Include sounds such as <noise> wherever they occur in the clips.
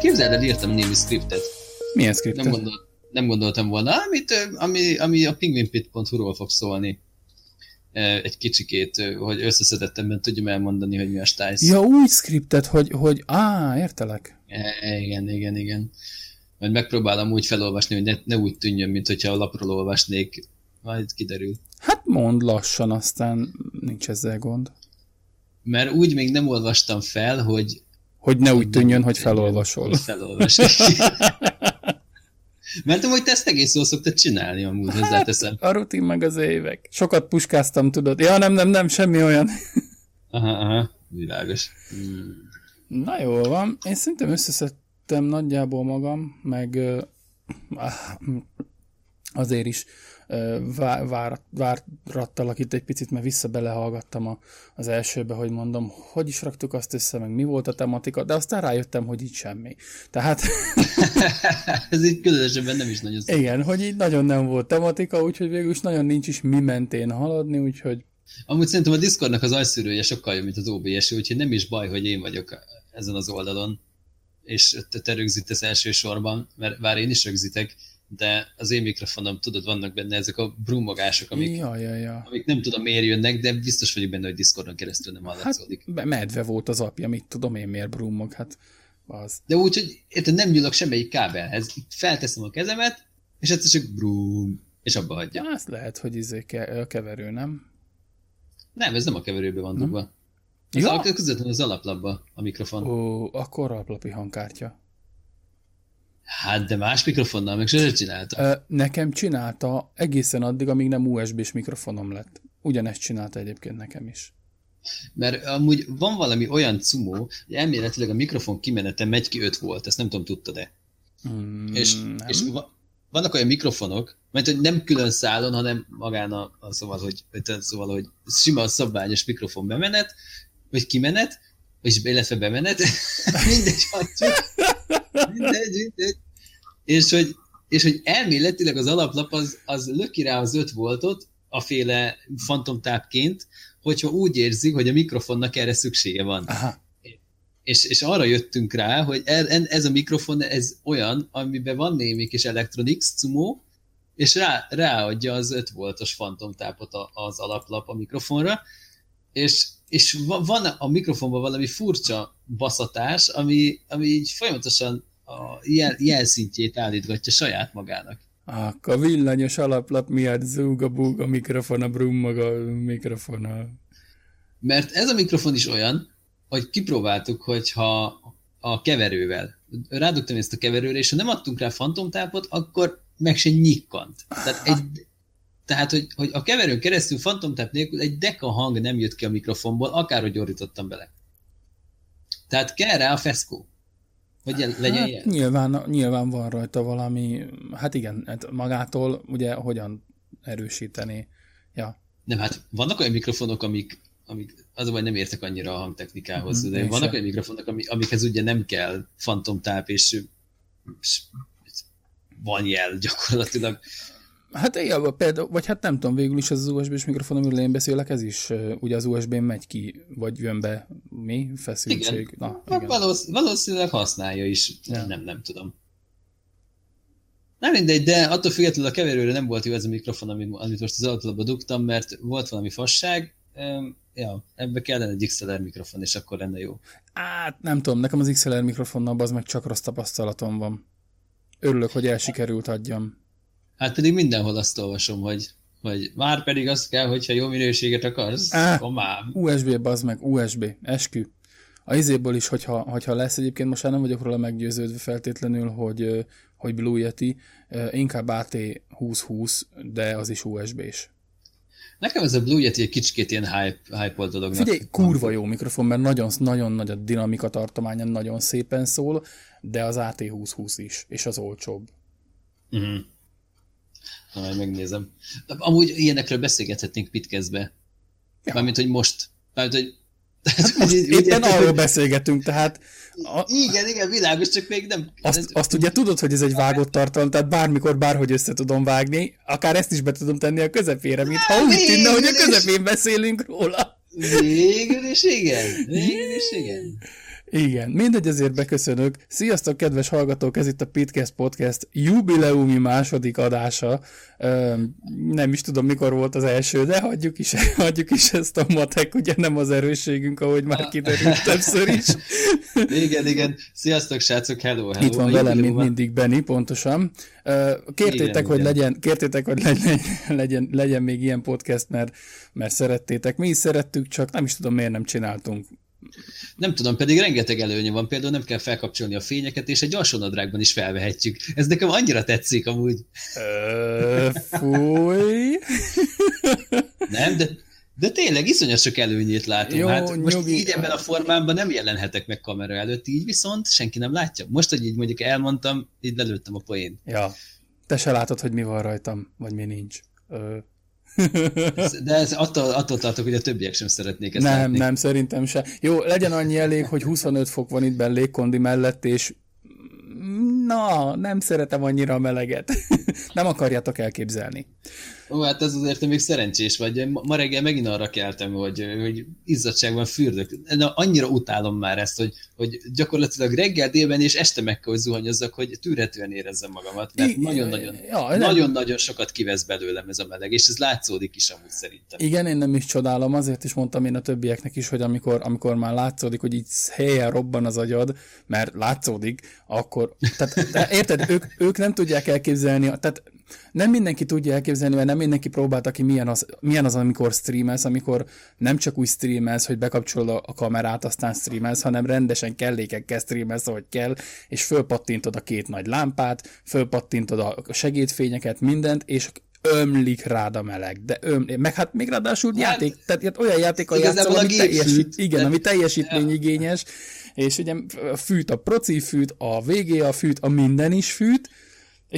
Képzeld el, írtam némi scriptet. Milyen scriptet? Nem, gondol, nem gondoltam volna, amit, ami, ami a penguinpit.hu-ról fog szólni. Egy kicsikét, hogy összeszedettemben tudjam elmondani, hogy mi a stájsz. Ja, úgy scriptet, hogy, hogy á, értelek. E, igen, igen, igen. Majd megpróbálom úgy felolvasni, hogy ne, ne úgy tűnjön, mint hogyha a lapról olvasnék. Majd kiderül. Hát mond lassan, aztán nincs ezzel gond. Mert úgy még nem olvastam fel, hogy hogy ne úgy tűnjön, hogy felolvasol. Felolvasol. <laughs> Mert hogy te ezt egész jól szoktad csinálni, amúgy hát, hozzáteszem. A rutin meg az évek. Sokat puskáztam, tudod. Ja, nem, nem, nem, semmi olyan. aha, aha, világos. Hmm. Na jó van. Én szerintem összeszedtem nagyjából magam, meg azért is vár, várattalak itt egy picit, mert vissza belehallgattam a, az elsőbe, hogy mondom, hogy is raktuk azt össze, meg mi volt a tematika, de aztán rájöttem, hogy így semmi. Tehát... <laughs> Ez így különösebben nem is nagyon szép. Igen, hogy így nagyon nem volt tematika, úgyhogy végül is nagyon nincs is mi mentén haladni, úgyhogy... Amúgy szerintem a Discordnak az ajszűrője sokkal jobb, mint az OBS, úgyhogy nem is baj, hogy én vagyok ezen az oldalon, és te, te rögzítesz elsősorban, mert bár én is rögzítek, de az én mikrofonom, tudod, vannak benne ezek a brummogások, amik, ja, ja, ja. amik nem tudom miért jönnek, de biztos vagyok benne, hogy Discordon keresztül nem hallatszódik. Hát, medve volt az apja, mit tudom én miért brummog, hát az. De úgy, hogy érted, nem nyúlok semmelyik kábelhez. Felteszem a kezemet, és egyszer csak brum, és abba hagyja. Ja, azt lehet, hogy izé ke- keverő, nem? Nem, ez nem a keverőbe van dugva. Ez ja? közvetlenül az alaplapba a mikrofon. Ó, akkor alaplapi hangkártya. Hát, de más mikrofonnal meg sose csinálta. Nekem csinálta egészen addig, amíg nem USB-s mikrofonom lett. Ugyanezt csinálta egyébként nekem is. Mert amúgy van valami olyan cumó, hogy elméletileg a mikrofon kimenete megy ki 5 volt, ezt nem tudom, tudtad-e? Mm, és, nem. és va, vannak olyan mikrofonok, mert hogy nem külön szálon, hanem magán a, a szóval, hogy, szóval, hogy sima szabványos mikrofon bemenet, vagy kimenet, vagy illetve bemenet, <laughs> mindegy. Mindegy, mindegy. És hogy, és hogy elméletileg az alaplap az, az löki rá az 5 voltot, a féle fantomtápként, hogyha úgy érzi, hogy a mikrofonnak erre szüksége van. Aha. És, és arra jöttünk rá, hogy er, ez a mikrofon, ez olyan, amiben van némi kis Electronics cumó, és rá, ráadja az 5 voltos fantomtápot az alaplap a mikrofonra, és, és van a mikrofonban valami furcsa baszatás, ami, ami így folyamatosan a jel, jelszintjét állítgatja saját magának. A villanyos alaplap miatt zúg a búg a mikrofon, a brummog a mikrofon. A... Mert ez a mikrofon is olyan, hogy kipróbáltuk, hogyha a keverővel, rádugtam ezt a keverőre, és ha nem adtunk rá fantomtápot, akkor meg se nyikkant. Tehát, egy, tehát hogy, hogy a keverőn keresztül fantomtáp nélkül egy deka hang nem jött ki a mikrofonból, akárhogy gyorítottam bele. Tehát kell rá a feszkó. Hogy legyen hát, ilyen? Nyilván, nyilván van rajta valami, hát igen, hát magától ugye hogyan erősíteni. Ja. Nem, hát vannak olyan mikrofonok, amik, amik az vagy nem értek annyira a hangtechnikához, mm, de vannak olyan mikrofonok, amik, amikhez ugye nem kell fantomtáp, és, és van jel gyakorlatilag. Hát igen, például, vagy hát nem tudom, végül is az, az USB-s mikrofon, amiről én beszélek, ez is ugye az USB-n megy ki, vagy jön be mi? Feszültség. Igen. Na, igen. Valósz, valószínűleg használja is, ja. nem, nem tudom. Nem mindegy, de attól függetlenül a keverőre nem volt jó ez a mikrofon, amit, amit most az alatlapba dugtam, mert volt valami fasság, ja, ebbe kellene egy XLR mikrofon, és akkor lenne jó. Hát nem tudom, nekem az XLR mikrofonnal az meg csak rossz tapasztalatom van. Örülök, hogy elsikerült adjam. Hát pedig mindenhol azt olvasom, hogy, hogy már pedig az kell, hogyha jó minőséget akarsz, Á, komám. USB, bazd meg, USB, eskü. A izéből is, hogyha, hogyha lesz egyébként, most már nem vagyok róla meggyőződve feltétlenül, hogy, hogy Blue Yeti, inkább AT 2020, de az is USB-s. Nekem ez a Blue Yeti egy kicsit ilyen hype, hype dolognak. Figyelj, kurva jó mikrofon, mert nagyon, nagyon nagy a dinamika tartománya, nagyon szépen szól, de az AT 2020 is, és az olcsóbb. Uh-huh. Ha majd megnézem. Amúgy ilyenekről beszélgethetnénk Pitkezbe. Ja. Mármint, hogy most. Mármint, hogy Hát most így, éppen úgy, arról beszélgetünk, tehát... A... Igen, igen, világos, csak még nem... Azt, ez... azt ugye tudod, hogy ez egy vágott tartalom, tehát bármikor, bárhogy össze tudom vágni, akár ezt is be tudom tenni a közepére, mint ha úgy tűnne, hogy a közepén beszélünk róla. Végül is igen, végül is igen. Igen, mindegy, ezért beköszönök. Sziasztok, kedves hallgatók, ez itt a Pitcast Podcast jubileumi második adása. nem is tudom, mikor volt az első, de hagyjuk is, <laughs> hagyjuk is ezt a matek, ugye nem az erősségünk, ahogy már kiderült többször is. <laughs> igen, igen. Sziasztok, srácok, hello, hello. Itt van velem, mint mindig Benni, pontosan. kértétek, igen, hogy igen. legyen, kértétek, hogy legyen, legyen, legyen még ilyen podcast, mert, mert szerettétek. Mi is szerettük, csak nem is tudom, miért nem csináltunk nem tudom, pedig rengeteg előnye van, például nem kell felkapcsolni a fényeket, és egy alsónadrágban is felvehetjük. Ez nekem annyira tetszik amúgy. Ö, fúj. nem, de, de tényleg iszonyat sok előnyét látom. Jó, hát most nyugi. így ebben a formában nem jelenhetek meg kamera előtt, így viszont senki nem látja. Most, hogy így mondjuk elmondtam, így lelőttem a poén. Ja. Te se látod, hogy mi van rajtam, vagy mi nincs. Ö, <laughs> de ez attól, attól tartok, hogy a többiek sem szeretnék ezt Nem, látni. nem, szerintem se. Jó, legyen annyi elég, hogy 25 fok van itt benne légkondi mellett, és na, nem szeretem annyira a meleget. <laughs> nem akarjátok elképzelni. Ó, hát ez azért még szerencsés vagy. Ma reggel megint arra keltem, hogy, hogy izzadságban fürdök. Na, annyira utálom már ezt, hogy, hogy gyakorlatilag reggel, délben és este meg kell, hogy zuhanyozzak, hogy tűrhetően érezzem magamat, mert nagyon-nagyon ja, nagyon-nagyon sokat kivesz belőlem ez a meleg, és ez látszódik is amúgy szerintem. Igen, én nem is csodálom, azért is mondtam én a többieknek is, hogy amikor, amikor már látszódik, hogy így helyen robban az agyad, mert látszódik, akkor, tehát érted, ők, ők nem tudják elképzelni, tehát nem mindenki tudja elképzelni, mert nem mindenki próbálta ki, milyen az, milyen az, amikor streamelsz, amikor nem csak úgy streamelsz, hogy bekapcsolod a kamerát, aztán streamelsz, hanem rendesen kellékekkel streamelsz, ahogy kell, és fölpattintod a két nagy lámpát, fölpattintod a segédfényeket, mindent, és ömlik rád a meleg, de ömlik, meg hát még ráadásul hát, játék, tehát olyan játék a játszol, ami, teljesít, igen, ami teljesítményigényes, és ugye fűt a proci fűt, a VG a fűt, a minden is fűt,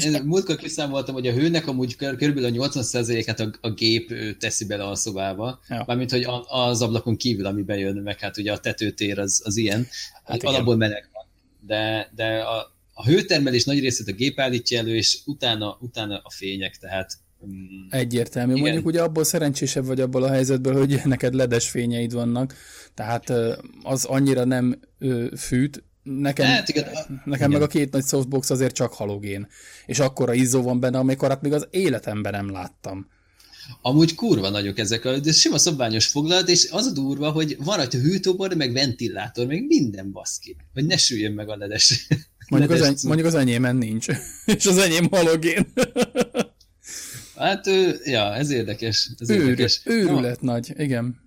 Én múltkor kiszámoltam, hogy a hőnek amúgy kb. a 80%-át a, a gép teszi bele a szobába, ja. mármint, hogy az ablakon kívül, ami bejön, meg hát ugye a tetőtér az, az ilyen, hát alapból meleg van. De, de a, a hőtermelés nagy részét a gép állítja elő, és utána, utána a fények, tehát mm, Egyértelmű. Igen. Mondjuk ugye abból szerencsésebb vagy abból a helyzetből, hogy neked ledes fényeid vannak, tehát az annyira nem fűt, Nekem, hát, igen. nekem igen. meg a két nagy softbox azért csak halogén. És akkora izzó van benne, amikor hát még az életemben nem láttam. Amúgy kurva nagyok ezek, a, de sima szabványos foglalat, és az a durva, hogy van rajta hűtőbor, meg ventilátor, meg minden baszki, hogy ne süljön meg a ledes. <laughs> Mondjuk, ledes az, eny- mondjuk az enyémen nincs, <laughs> és az enyém halogén. hát, ja, ez érdekes. Ez Őr, érdekes. Őrület no. nagy, igen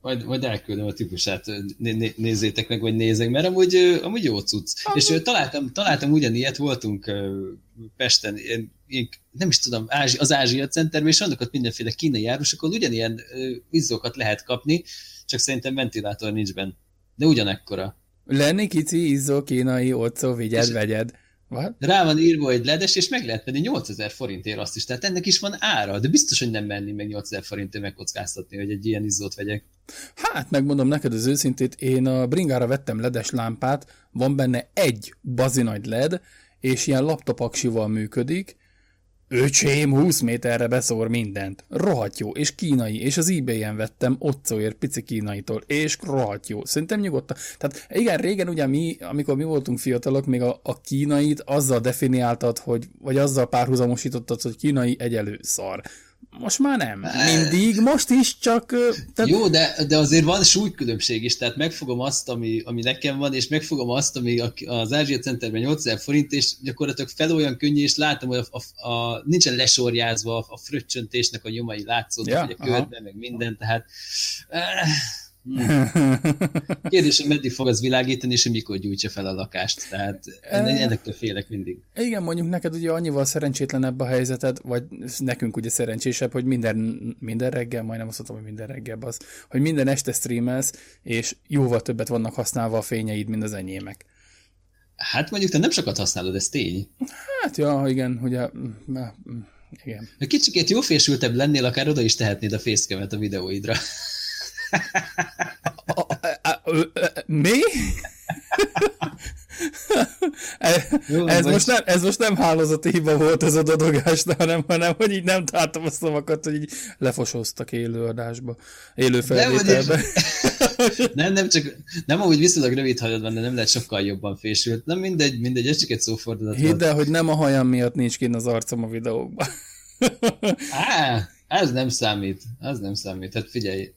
majd, majd elküldöm a típusát, né, né, nézzétek meg, vagy nézzek, mert amúgy, amúgy jó cucc. Ah. És találtam, találtam ugyanilyet, voltunk Pesten, én, én nem is tudom, Ázsi, az Ázsia Centerben, és vannak ott mindenféle kínai árusokon, ugyanilyen izzókat lehet kapni, csak szerintem ventilátor nincs benne. De ugyanekkora. Lenni kicsi izzó kínai, otszó, vigyed, vegyed. What? Rá van írva, hogy ledes, és meg lehet venni 8000 forintért azt is. Tehát ennek is van ára, de biztos, hogy nem menni meg 8000 forintért megkockáztatni, hogy egy ilyen izzót vegyek. Hát, megmondom neked az őszintét, én a Bringára vettem ledes lámpát, van benne egy bazinagy led, és ilyen laptopaksival működik, Öcsém 20 méterre beszór mindent. Rohadt jó, és kínai, és az eBay-en vettem otcóért pici kínaitól, és rohadt jó. Szerintem nyugodtan. Tehát igen, régen ugye mi, amikor mi voltunk fiatalok, még a, a kínait azzal definiáltad, hogy, vagy azzal párhuzamosítottad, hogy kínai egyelő szar. Most már nem. Mindig, most is, csak... Tehát... Jó, de, de azért van súlykülönbség is, tehát megfogom azt, ami, ami nekem van, és megfogom azt, ami az Ázsia Centerben 8000 forint, és gyakorlatilag fel olyan könnyű, és látom, hogy a, a, a, nincsen lesorjázva a, fröccsöntésnek a nyomai látszódnak, ja, hogy a körbe, meg minden, tehát... Eh. Kérdés, hogy meddig fog az világítani, és mikor gyújtja fel a lakást. Tehát ennektől félek mindig. Igen, mondjuk neked ugye annyival szerencsétlenebb a helyzeted, vagy nekünk ugye szerencsésebb, hogy minden, minden reggel, majdnem azt mondtam, hogy minden reggel az, hogy minden este streamelsz, és jóval többet vannak használva a fényeid, mint az enyémek. Hát mondjuk te nem sokat használod, ez tény. Hát ja, igen, ugye igen. Kicsikét jófésültebb lennél, akár oda is tehetnéd a fészkemet a videóidra. Mi? Jó, ez, most nem, ez most nem hálózati hiba volt ez a dodogás, hanem, hanem hogy így nem találtam a szavakat, hogy így lefosoztak élőadásba, élő felvételbe. Nem, <laughs> nem, nem, csak nem úgy viszonylag rövid hajad van, de nem lehet sokkal jobban fésült. Nem mindegy, mindegy, ez csak egy szófordulat Hidd el, hogy nem a hajam miatt nincs kint az arcom a videókban. Á, ez nem számít, ez nem számít. Hát figyelj,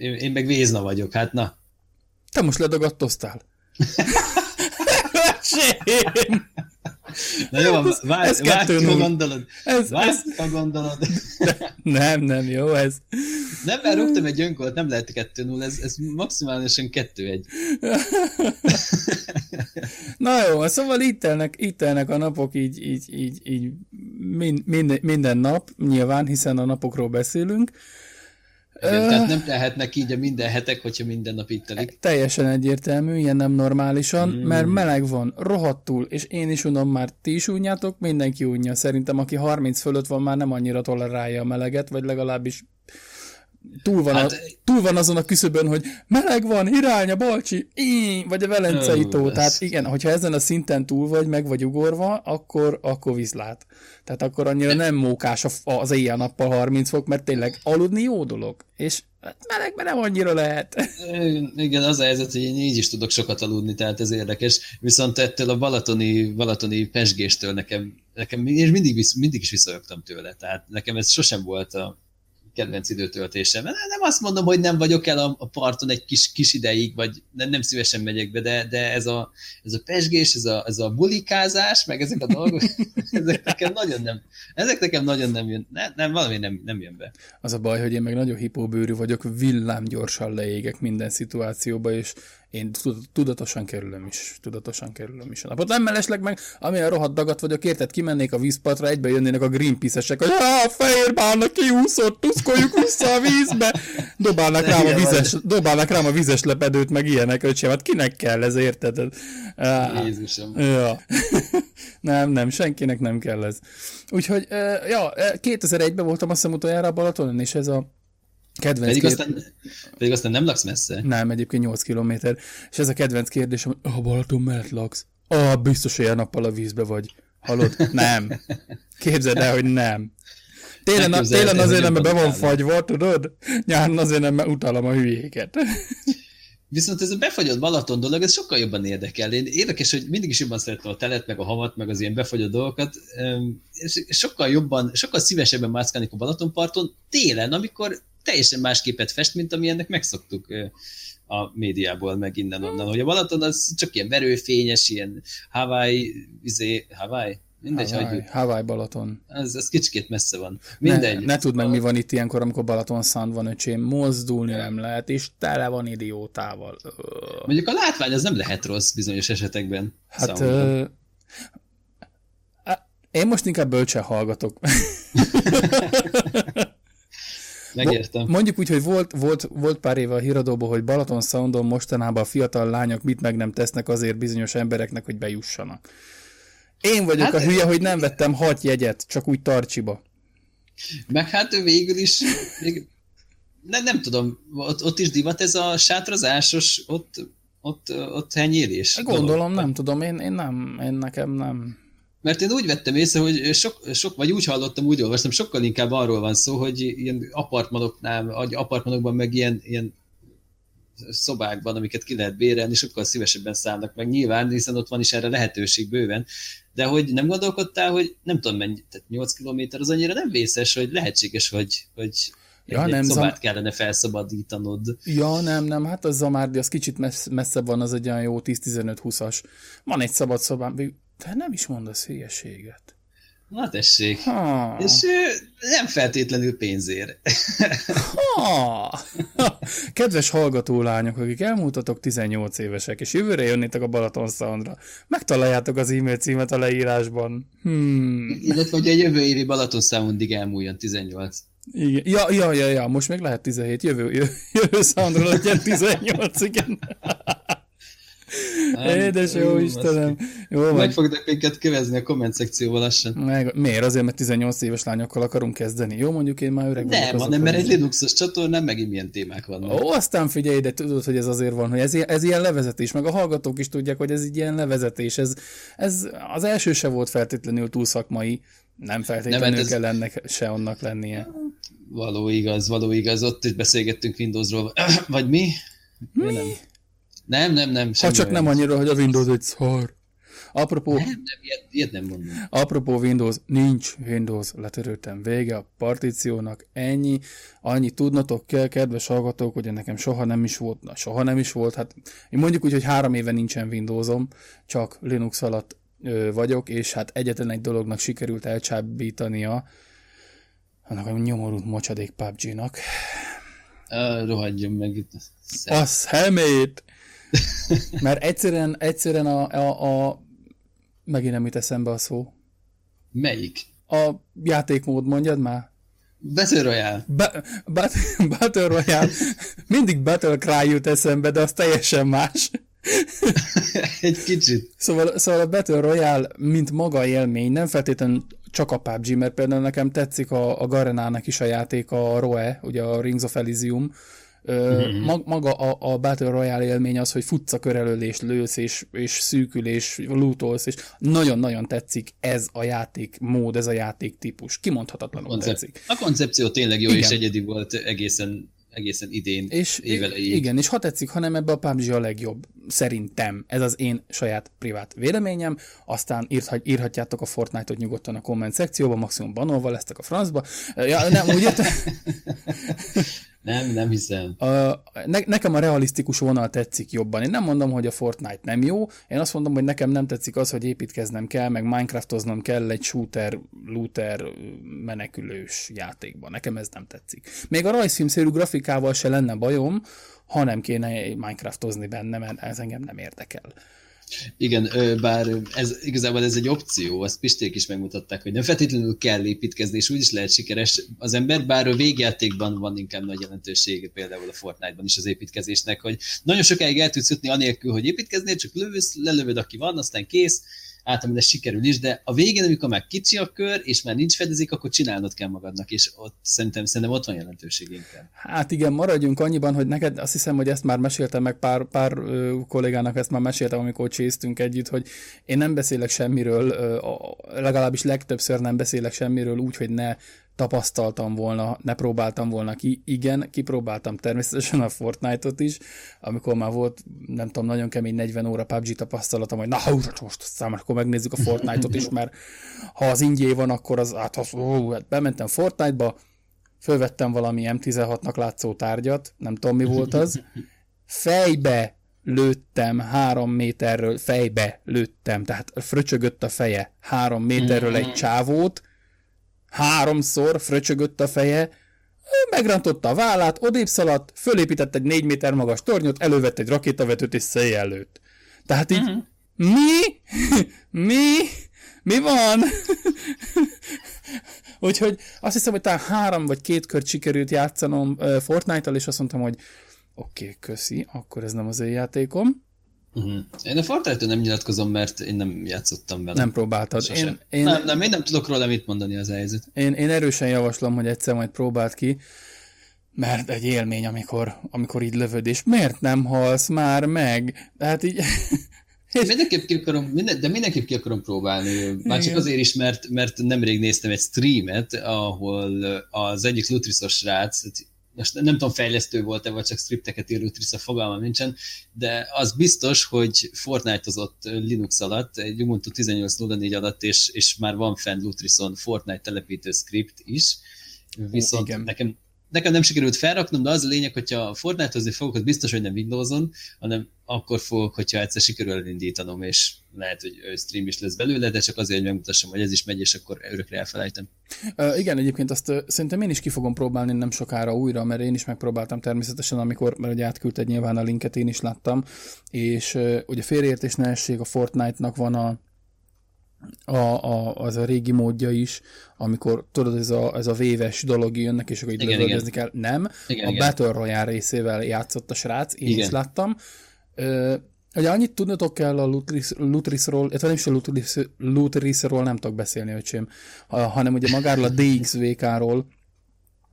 én, én meg vézna vagyok, hát na. Te most ledagadtoztál. <laughs> Na jó, várj, ez várj, a gondolod. Ez, várj, ez... a gondolod. Nem, nem, jó ez. Nem, mert rúgtam egy önkolt, nem lehet 2 0 ez, ez maximálisan 2-1. <laughs> Na jó, szóval itt telnek, itt telnek a napok így, így, így, így minden, minden nap, nyilván, hiszen a napokról beszélünk. Tehát nem tehetnek így a minden hetek, hogyha minden nap itt telik. Teljesen egyértelmű, ilyen nem normálisan, mm. mert meleg van, rohadtul, és én is unom már, ti is unjátok, mindenki unja. Szerintem, aki 30 fölött van, már nem annyira tolerálja a meleget, vagy legalábbis túl van, hát, a, túl van azon a küszöbön, hogy meleg van, irány a Balcsi, íj, vagy a Velencei tó. Tehát igen, hogyha ezen a szinten túl vagy, meg vagy ugorva, akkor, akkor viszlát. Tehát akkor annyira nem mókás az éjjel-nappal 30 fok, mert tényleg aludni jó dolog. És melegben nem annyira lehet. Igen, az a helyzet, hogy én így is tudok sokat aludni, tehát ez érdekes. Viszont ettől a balatoni, balatoni pesgéstől nekem, nekem és mindig, mindig is visszajöttem tőle. Tehát nekem ez sosem volt a, kedvenc időtöltésem. Nem azt mondom, hogy nem vagyok el a, parton egy kis, kis ideig, vagy nem, nem szívesen megyek be, de, de ez, a, ez a pesgés, ez a, ez a bulikázás, meg ezek a dolgok, <laughs> ezek nekem nagyon nem, ezek nekem nagyon nem jön, ne, nem, valami nem, nem jön be. Az a baj, hogy én meg nagyon hipóbőrű vagyok, villám gyorsan leégek minden szituációba, és én tudatosan kerülöm is, tudatosan kerülöm is a napot. Nem mellesleg meg, amilyen rohadt dagat vagyok, érted, kimennék a vízpartra, egybe jönnének a Greenpeace-esek, hogy a fehér bálna kiúszott, tuszkoljuk vissza a vízbe. Dobálnak rám, a vizes, dobálnak rám a vizes lepedőt, meg ilyenek, öcsém, hát kinek kell ez, érted? Jézusom. <laughs> Ja. nem, nem, senkinek nem kell ez. Úgyhogy, ja, 2001-ben voltam azt hiszem utoljára a Balatonon, és ez a Kedvenc pedig, kérdés... aztán, pedig aztán nem laksz messze. Nem, egyébként 8 kilométer. És ez a kedvenc kérdés, hogy a Balaton mellett laksz. Ah, biztos, hogy nappal a vízbe vagy. Hallod? Nem. Képzeld el, hogy nem. Télen, a, télen azért nem, mert be van fagyva, tudod? Nyáron azért nem, mert utálom a hülyéket. Viszont ez a befagyott Balaton dolog, ez sokkal jobban érdekel. Én érdekes, hogy mindig is jobban szeretem a telet, meg a havat, meg az ilyen befagyott dolgokat. És sokkal jobban, sokkal szívesebben mászkálnék a Balatonparton télen, amikor teljesen más képet fest, mint ami ennek megszoktuk a médiából, meg innen-onnan. Hogy a Balaton az csak ilyen verőfényes, ilyen Hawaii, izé, Hawaii? Mindegy, Hawaii, hagyjuk. Hawaii Balaton. Ez, ez kicsikét messze van. Mindegy. Ne, ne tudd meg, mi van itt ilyenkor, amikor Balaton szand van, öcsém. Mozdulni nem lehet, és tele van idiótával. Mondjuk a látvány az nem lehet rossz bizonyos esetekben. Hát... Én most inkább bölcsen hallgatok. <laughs> Megértem. Mondjuk úgy, hogy volt, volt, volt pár éve a híradóban, hogy Balaton Soundon mostanában a fiatal lányok mit meg nem tesznek azért bizonyos embereknek, hogy bejussanak. Én vagyok hát, a hülye, hogy nem vettem hat jegyet, csak úgy tartsiba. Meg hát ő végül is, még, nem, nem tudom, ott, ott is divat ez a sátrazásos, ott, ott, ott henyélés. Gondolom, dolog. nem tudom, én, én nem, én nekem nem. Mert én úgy vettem észre, hogy sok, sok, vagy úgy hallottam, úgy olvastam, sokkal inkább arról van szó, hogy ilyen apartmanoknál, apartmanokban meg ilyen, ilyen szobákban, amiket ki lehet bérelni, sokkal szívesebben szállnak meg nyilván, hiszen ott van is erre lehetőség bőven, de hogy nem gondolkodtál, hogy nem tudom mennyi, tehát 8 kilométer az annyira nem vészes, hogy lehetséges, hogy, hogy Ja, egy nem, szobát zam... kellene felszabadítanod. Ja, nem, nem, hát az Zamárdi, az kicsit messz, messzebb van, az egy olyan jó 10-15-20-as. Van egy szabad szobám, de nem is mondasz hülyeséget. Na tessék. Ha. És nem feltétlenül pénzért. Ha. <laughs> Kedves hallgatólányok, akik elmúltatok 18 évesek, és jövőre jönnétek a Balaton Soundra, megtaláljátok az e-mail címet a leírásban. Hmm. Illetve, hogy a jövő évi Balaton Soundig elmúljon 18. Igen. Ja, ja, ja, ja, most még lehet 17, jövő, jövő, jövő Soundra legyen 18, igen. <laughs> Édes jó Istenem. Jó van. Meg fognak minket kövezni a komment szekcióval lassan. Meg, miért? Azért, mert 18 éves lányokkal akarunk kezdeni. Jó, mondjuk én már öreg Nem, vagyok, hanem mert egy Linuxos csatornán megint milyen témák vannak. Ó, aztán figyelj, de tudod, hogy ez azért van, hogy ez, ilyen- ez ilyen levezetés, meg a hallgatók is tudják, hogy ez így ilyen levezetés. Ez, ez az első se volt feltétlenül túl szakmai, nem feltétlenül Nem, nem, hát ez- kell ennek se annak lennie. Való igaz, való igaz. Ott is beszélgettünk Windowsról. <clears throat> Vagy mi? Mi? Nem. Nem, nem, nem. Ha csak nem annyira, hogy a Windows egy szar. Apropó, Nem, nem, ilyet, ilyet nem mondom. Apropó Windows, nincs Windows, letöröltem vége a partíciónak, ennyi, annyi tudnotok kell, kedves hallgatók, hogy nekem soha nem is volt, na, soha nem is volt, hát én mondjuk úgy, hogy három éve nincsen Windowsom, csak Linux alatt ö, vagyok, és hát egyetlen egy dolognak sikerült elcsábítania, annak a nyomorult mocsadék PUBG-nak. Uh, rohadjon meg itt. A szemét! Mert egyszerűen, egyszerűen a, a, a megint nem jut eszembe a szó. Melyik? A játékmód, mondjad már? Battle Royale. Ba- Bat- Battle Royale, mindig Battle Cry jut eszembe, de az teljesen más. Egy kicsit. Szóval, szóval a Battle Royale, mint maga élmény, nem feltétlenül csak a PUBG, mert például nekem tetszik a, a Garenának is a játék, a ROE, ugye a Rings of Elysium, Ö, mag, maga a, a Battle Royale élmény az, hogy futsz a kör elől, és lősz, és, és szűkül, és lootolsz, és nagyon-nagyon tetszik ez a játék mód, ez a játék típus. Kimondhatatlanul Koncept. tetszik. A koncepció tényleg jó Igen. és egyedi volt egészen, egészen idén, És évelejéig. igen, és ha tetszik, hanem ebbe a PUBG a legjobb. Szerintem. Ez az én saját privát véleményem. Aztán írhat, írhatjátok a Fortnite-ot nyugodtan a komment szekcióba, maximum banolva lesztek a francba. Ja, nem, úgy értem, <laughs> Nem, nem hiszem. a, ne, nekem a realisztikus vonal tetszik jobban. Én nem mondom, hogy a Fortnite nem jó, én azt mondom, hogy nekem nem tetszik az, hogy építkeznem kell, meg Minecraftoznom kell egy shooter, looter, menekülős játékban. Nekem ez nem tetszik. Még a rajzfilmszerű grafikával se lenne bajom, ha nem kéne Minecraftozni benne, mert ez engem nem érdekel. Igen, bár ez igazából ez egy opció, azt Pisték is megmutatták, hogy nem feltétlenül kell építkezni, és úgy is lehet sikeres az ember, bár a végjátékban van inkább nagy jelentősége, például a Fortnite-ban is az építkezésnek, hogy nagyon sokáig el tudsz jutni anélkül, hogy építkeznél, csak lövösz, lelövöd, aki van, aztán kész, általában ez sikerül is, de a végén, amikor már kicsi a kör, és már nincs fedezék, akkor csinálnod kell magadnak, és ott szerintem, szerintem ott van jelentőség inkább. Hát igen, maradjunk annyiban, hogy neked azt hiszem, hogy ezt már meséltem meg pár, pár ö, kollégának, ezt már meséltem, amikor csésztünk együtt, hogy én nem beszélek semmiről, ö, legalábbis legtöbbször nem beszélek semmiről úgy, hogy ne tapasztaltam volna, ne próbáltam volna ki. Igen, kipróbáltam természetesen a Fortnite-ot is, amikor már volt, nem tudom, nagyon kemény 40 óra PUBG tapasztalatom, hogy na, hú, most aztán akkor megnézzük a Fortnite-ot is, mert ha az ingyé van, akkor az, hát, az, ó, hát bementem Fortnite-ba, fölvettem valami M16-nak látszó tárgyat, nem tudom mi volt az, fejbe lőttem három méterről, fejbe lőttem, tehát fröcsögött a feje három méterről egy csávót, háromszor fröcsögött a feje, ő megrántotta a vállát, odébb szaladt, fölépített egy négy méter magas tornyot, elővett egy rakétavetőt és széjjel lőtt. Tehát így, mi? <laughs> mi? Mi van? <laughs> Úgyhogy azt hiszem, hogy talán három vagy két kört sikerült játszanom Fortnite-tal, és azt mondtam, hogy oké, okay, köszi, akkor ez nem az én játékom. Uh-huh. Én a Fortnite-től nem nyilatkozom, mert én nem játszottam vele. Nem próbáltad. Sosem. Én, én, Nem, nem, én nem tudok róla mit mondani az helyzet. én, én erősen javaslom, hogy egyszer majd próbáld ki, mert egy élmény, amikor, amikor így lövöd, és miért nem halsz már meg? Tehát így... <laughs> Mindenképp ki akarom, minden, de mindenképp ki akarom próbálni. Már csak azért is, mert, mert nemrég néztem egy streamet, ahol az egyik Lutrisos srác, most nem tudom, fejlesztő volt-e, vagy csak scripteket ír Lutrisz, a fogalmam nincsen, de az biztos, hogy Fortnite-ozott Linux alatt, egy Ubuntu 18.04 alatt, és, és már van fenn Lutrison Fortnite telepítő script is, viszont igen. nekem nekem nem sikerült felraknom, de az a lényeg, hogyha Fortnite-ozni fogok, az biztos, hogy nem Windows-on, hanem akkor fogok, hogyha egyszer sikerül elindítanom, és lehet, hogy stream is lesz belőle, de csak azért, hogy megmutassam, hogy ez is megy, és akkor örökre elfelejtem. Uh, igen, egyébként azt uh, szerintem én is ki fogom próbálni nem sokára újra, mert én is megpróbáltam természetesen, amikor, mert ugye átküldted nyilván a linket, én is láttam, és uh, ugye félreértés ne a Fortnite-nak van a, a, a, az a régi módja is, amikor tudod, ez a, ez a véves dolog jönnek, és akkor így lövöldözni kell. Nem, Igen, a igen. Battle Royale részével játszott a srác, én Igen. is láttam. Ö, Ugye annyit tudnotok kell a Lutris, Lutrisról, illetve nem is a Lutris, Lutrisról nem tudok beszélni, öcsém, hanem ugye magáról a DXVK-ról,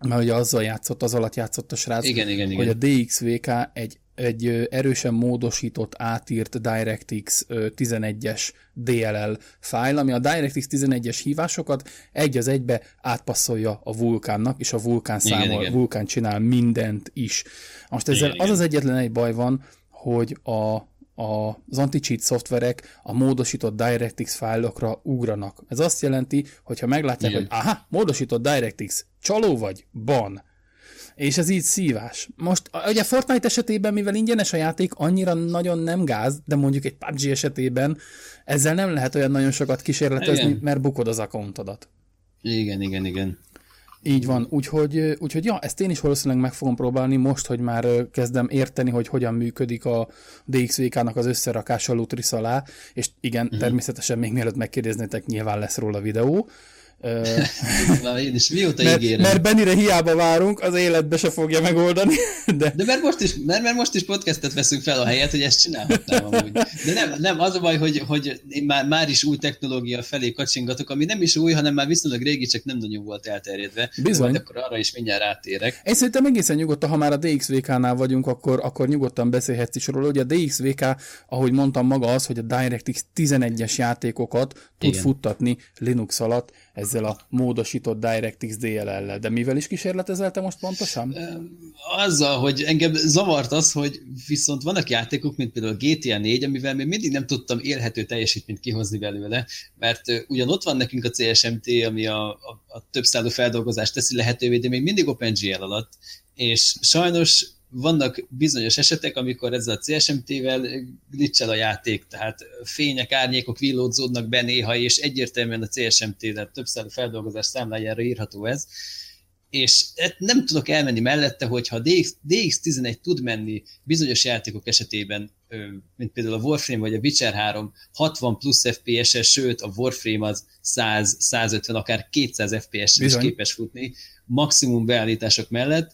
mert ugye azzal játszott, az alatt játszott a srác, Igen, igen, igen. hogy a DXVK egy, egy erősen módosított, átírt DirectX ö, 11-es DLL fájl, ami a DirectX 11-es hívásokat egy az egybe átpasszolja a vulkánnak, és a vulkán Igen, számol, igen. vulkán csinál mindent is. Most ezzel Igen, az igen. az egyetlen egy baj van, hogy a a, az anti-cheat szoftverek a módosított DirectX fájlokra ugranak. Ez azt jelenti, hogy ha meglátják, Igen. hogy aha, módosított DirectX, csaló vagy, ban. És ez így szívás. Most a- ugye Fortnite esetében, mivel ingyenes a játék, annyira nagyon nem gáz, de mondjuk egy PUBG esetében ezzel nem lehet olyan nagyon sokat kísérletezni, Igen. mert bukod az accountodat. Igen, igen, igen. Így van, úgyhogy, úgyhogy ja, ezt én is valószínűleg meg fogom próbálni most, hogy már kezdem érteni, hogy hogyan működik a DXVK-nak az összerakása Lutris alá, és igen, uh-huh. természetesen még mielőtt megkérdeznétek, nyilván lesz róla videó. Ö, Na, <laughs> én is mióta mert, ígérem. mert Benire hiába várunk, az életbe se fogja megoldani, <laughs> de De mert most is, mert, mert most is podcastet veszünk fel a helyet, hogy ezt csinálhatnám amúgy. De nem, nem az a baj, hogy, hogy én már, már is új technológia felé kacsingatok, ami nem is új, hanem már viszonylag régi, csak nem nagyon volt elterjedve. Bizony. Majd akkor arra is mindjárt rátérek. Én szerintem egészen nyugodtan, ha már a DXVK-nál vagyunk, akkor, akkor nyugodtan beszélhetsz is róla. Ugye a DXVK, ahogy mondtam maga az, hogy a DirectX 11-es játékokat tud Igen. futtatni Linux alatt ezzel a módosított DirectX DLL-lel. De mivel is kísérletezelte most pontosan? Azzal, hogy engem zavart az, hogy viszont vannak játékok, mint például a GTA 4, amivel még mindig nem tudtam élhető teljesítményt kihozni belőle, mert ugyan ott van nekünk a CSMT, ami a, a, a többszálú feldolgozást teszi lehetővé, de még mindig OpenGL alatt, és sajnos vannak bizonyos esetek, amikor ezzel a CSMT-vel glitchel a játék, tehát fények, árnyékok villódzódnak be néha, és egyértelműen a CSMT, tehát többszálú feldolgozás számlájára írható ez, és hát nem tudok elmenni mellette, hogyha a DX, DX11 tud menni bizonyos játékok esetében, mint például a Warframe vagy a Witcher 3, 60 plusz FPS-es, sőt a Warframe az 100, 150, akár 200 FPS-en is képes futni, maximum beállítások mellett.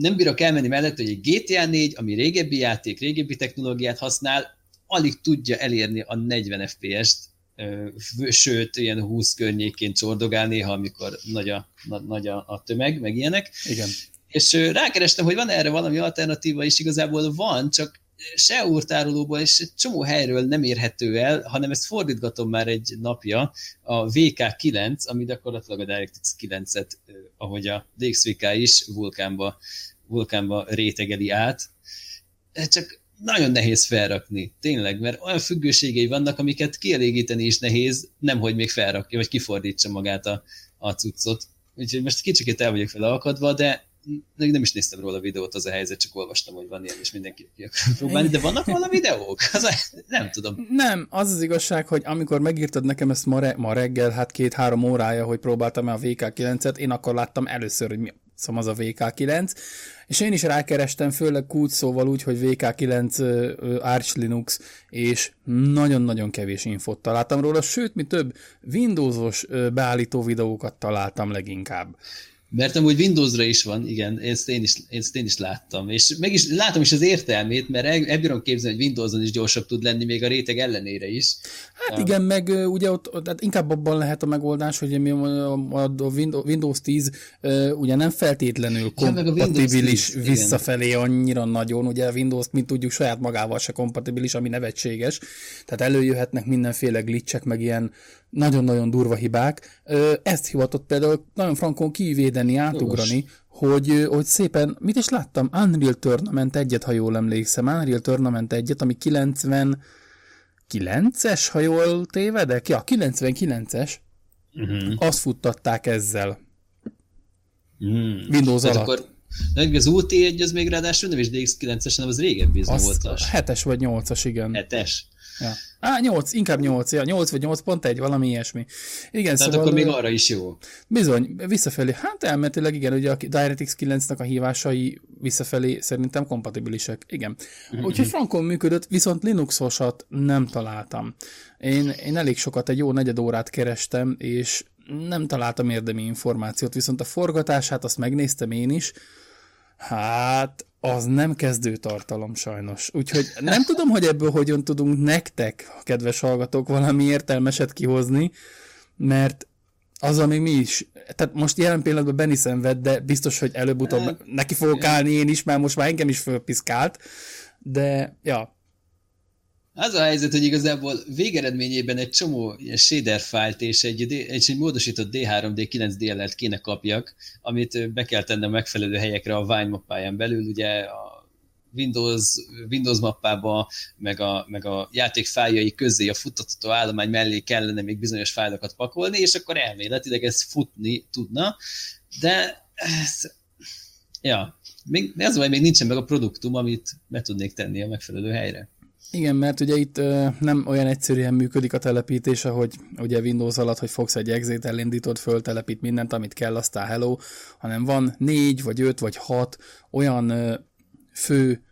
Nem bírok elmenni mellette, hogy egy GTA 4, ami régebbi játék, régebbi technológiát használ, alig tudja elérni a 40 FPS-t, sőt, ilyen 20 környékén csordogál néha, amikor nagy a, na, nagy a, a tömeg, meg ilyenek. Igen. És rákerestem, hogy van erre valami alternatíva, és igazából van, csak se úrtárolóból és egy csomó helyről nem érhető el, hanem ezt fordítgatom már egy napja, a VK9, ami gyakorlatilag a DirectX 9-et, ö, ahogy a DXVK is vulkánba, vulkánba rétegeli át. Ez Csak nagyon nehéz felrakni, tényleg, mert olyan függőségei vannak, amiket kielégíteni is nehéz, nemhogy még felrakja, vagy kifordítsa magát a, a cuccot. Úgyhogy most kicsikét el vagyok akadva, de még nem is néztem róla a videót, az a helyzet, csak olvastam, hogy van ilyen, és mindenki ki akar próbálni, de vannak volna videók? Az a, nem tudom. Nem, az az igazság, hogy amikor megírtad nekem ezt ma, re- ma reggel, hát két-három órája, hogy próbáltam el a VK9-et, én akkor láttam először, hogy mi szóval az a VK9, és én is rákerestem, főleg kulcs szóval úgy, hogy VK9 ö, ö, Arch Linux, és nagyon-nagyon kevés infot találtam róla, sőt, mi több Windowsos beállító videókat találtam leginkább. Mert amúgy Windowsra is van, igen, ezt én is, ezt én is láttam. És meg is látom is az értelmét, mert el, el bírom képzelni, hogy Windowson is gyorsabb tud lenni, még a réteg ellenére is. Hát igen, meg ugye ott, tehát inkább abban lehet a megoldás, hogy mi a, Windows, Windows 10 ö, ugye nem feltétlenül Ja, kompatibilis 10, igen. visszafelé annyira nagyon, ugye a Windows, mint tudjuk, saját magával se kompatibilis, ami nevetséges, tehát előjöhetnek mindenféle glitchek, meg ilyen nagyon-nagyon durva hibák. Ezt hivatott például nagyon frankon kivédeni, átugrani, hogy, hogy szépen, mit is láttam? Unreal Tournament egyet, ha jól emlékszem, Unreal Tournament egyet, ami 90 9-es, ha jól tévedek? Ja, 99-es, Uh-huh. azt futtatták ezzel. Mm. Windows Tehát alatt. akkor az UT1 az még ráadásul nem is DX9-es, hanem az régebbi, volt Az lass. 7-es vagy 8-as, igen. Hetes. Ja. Á, 8, inkább 8, ja, 8 vagy 8.1, valami ilyesmi. Igen, Tehát szóval akkor még arra is jó. bizony, visszafelé, hát elméletileg igen, ugye a DirectX 9-nek a hívásai visszafelé szerintem kompatibilisek, igen. Úgyhogy frankon működött, viszont Linuxosat nem találtam. Én, én elég sokat, egy jó negyed órát kerestem, és nem találtam érdemi információt, viszont a forgatását azt megnéztem én is, hát az nem kezdő tartalom sajnos. Úgyhogy nem tudom, hogy ebből hogyan tudunk nektek, kedves hallgatók, valami értelmeset kihozni, mert az, ami mi is, tehát most jelen pillanatban Benny szenved, de biztos, hogy előbb-utóbb neki fogok állni én is, mert most már engem is fölpiszkált, de ja. Az a helyzet, hogy igazából végeredményében egy csomó ilyen shader fájlt és egy, egy, egy módosított D3D 9 DLL-t kéne kapjak, amit be kell tennem megfelelő helyekre a Vine mappáján belül, ugye a Windows, Windows mappába, meg a, meg a játék fájljai közé a futtató állomány mellé kellene még bizonyos fájlokat pakolni, és akkor elméletileg ez futni tudna, de ez, ja, még, ez vagy még nincsen meg a produktum, amit be tudnék tenni a megfelelő helyre. Igen, mert ugye itt ö, nem olyan egyszerűen működik a telepítés, ahogy ugye Windows alatt, hogy fogsz egy exit, elindítod, föltelepít mindent, amit kell, aztán hello, hanem van négy, vagy öt, vagy hat olyan ö, fő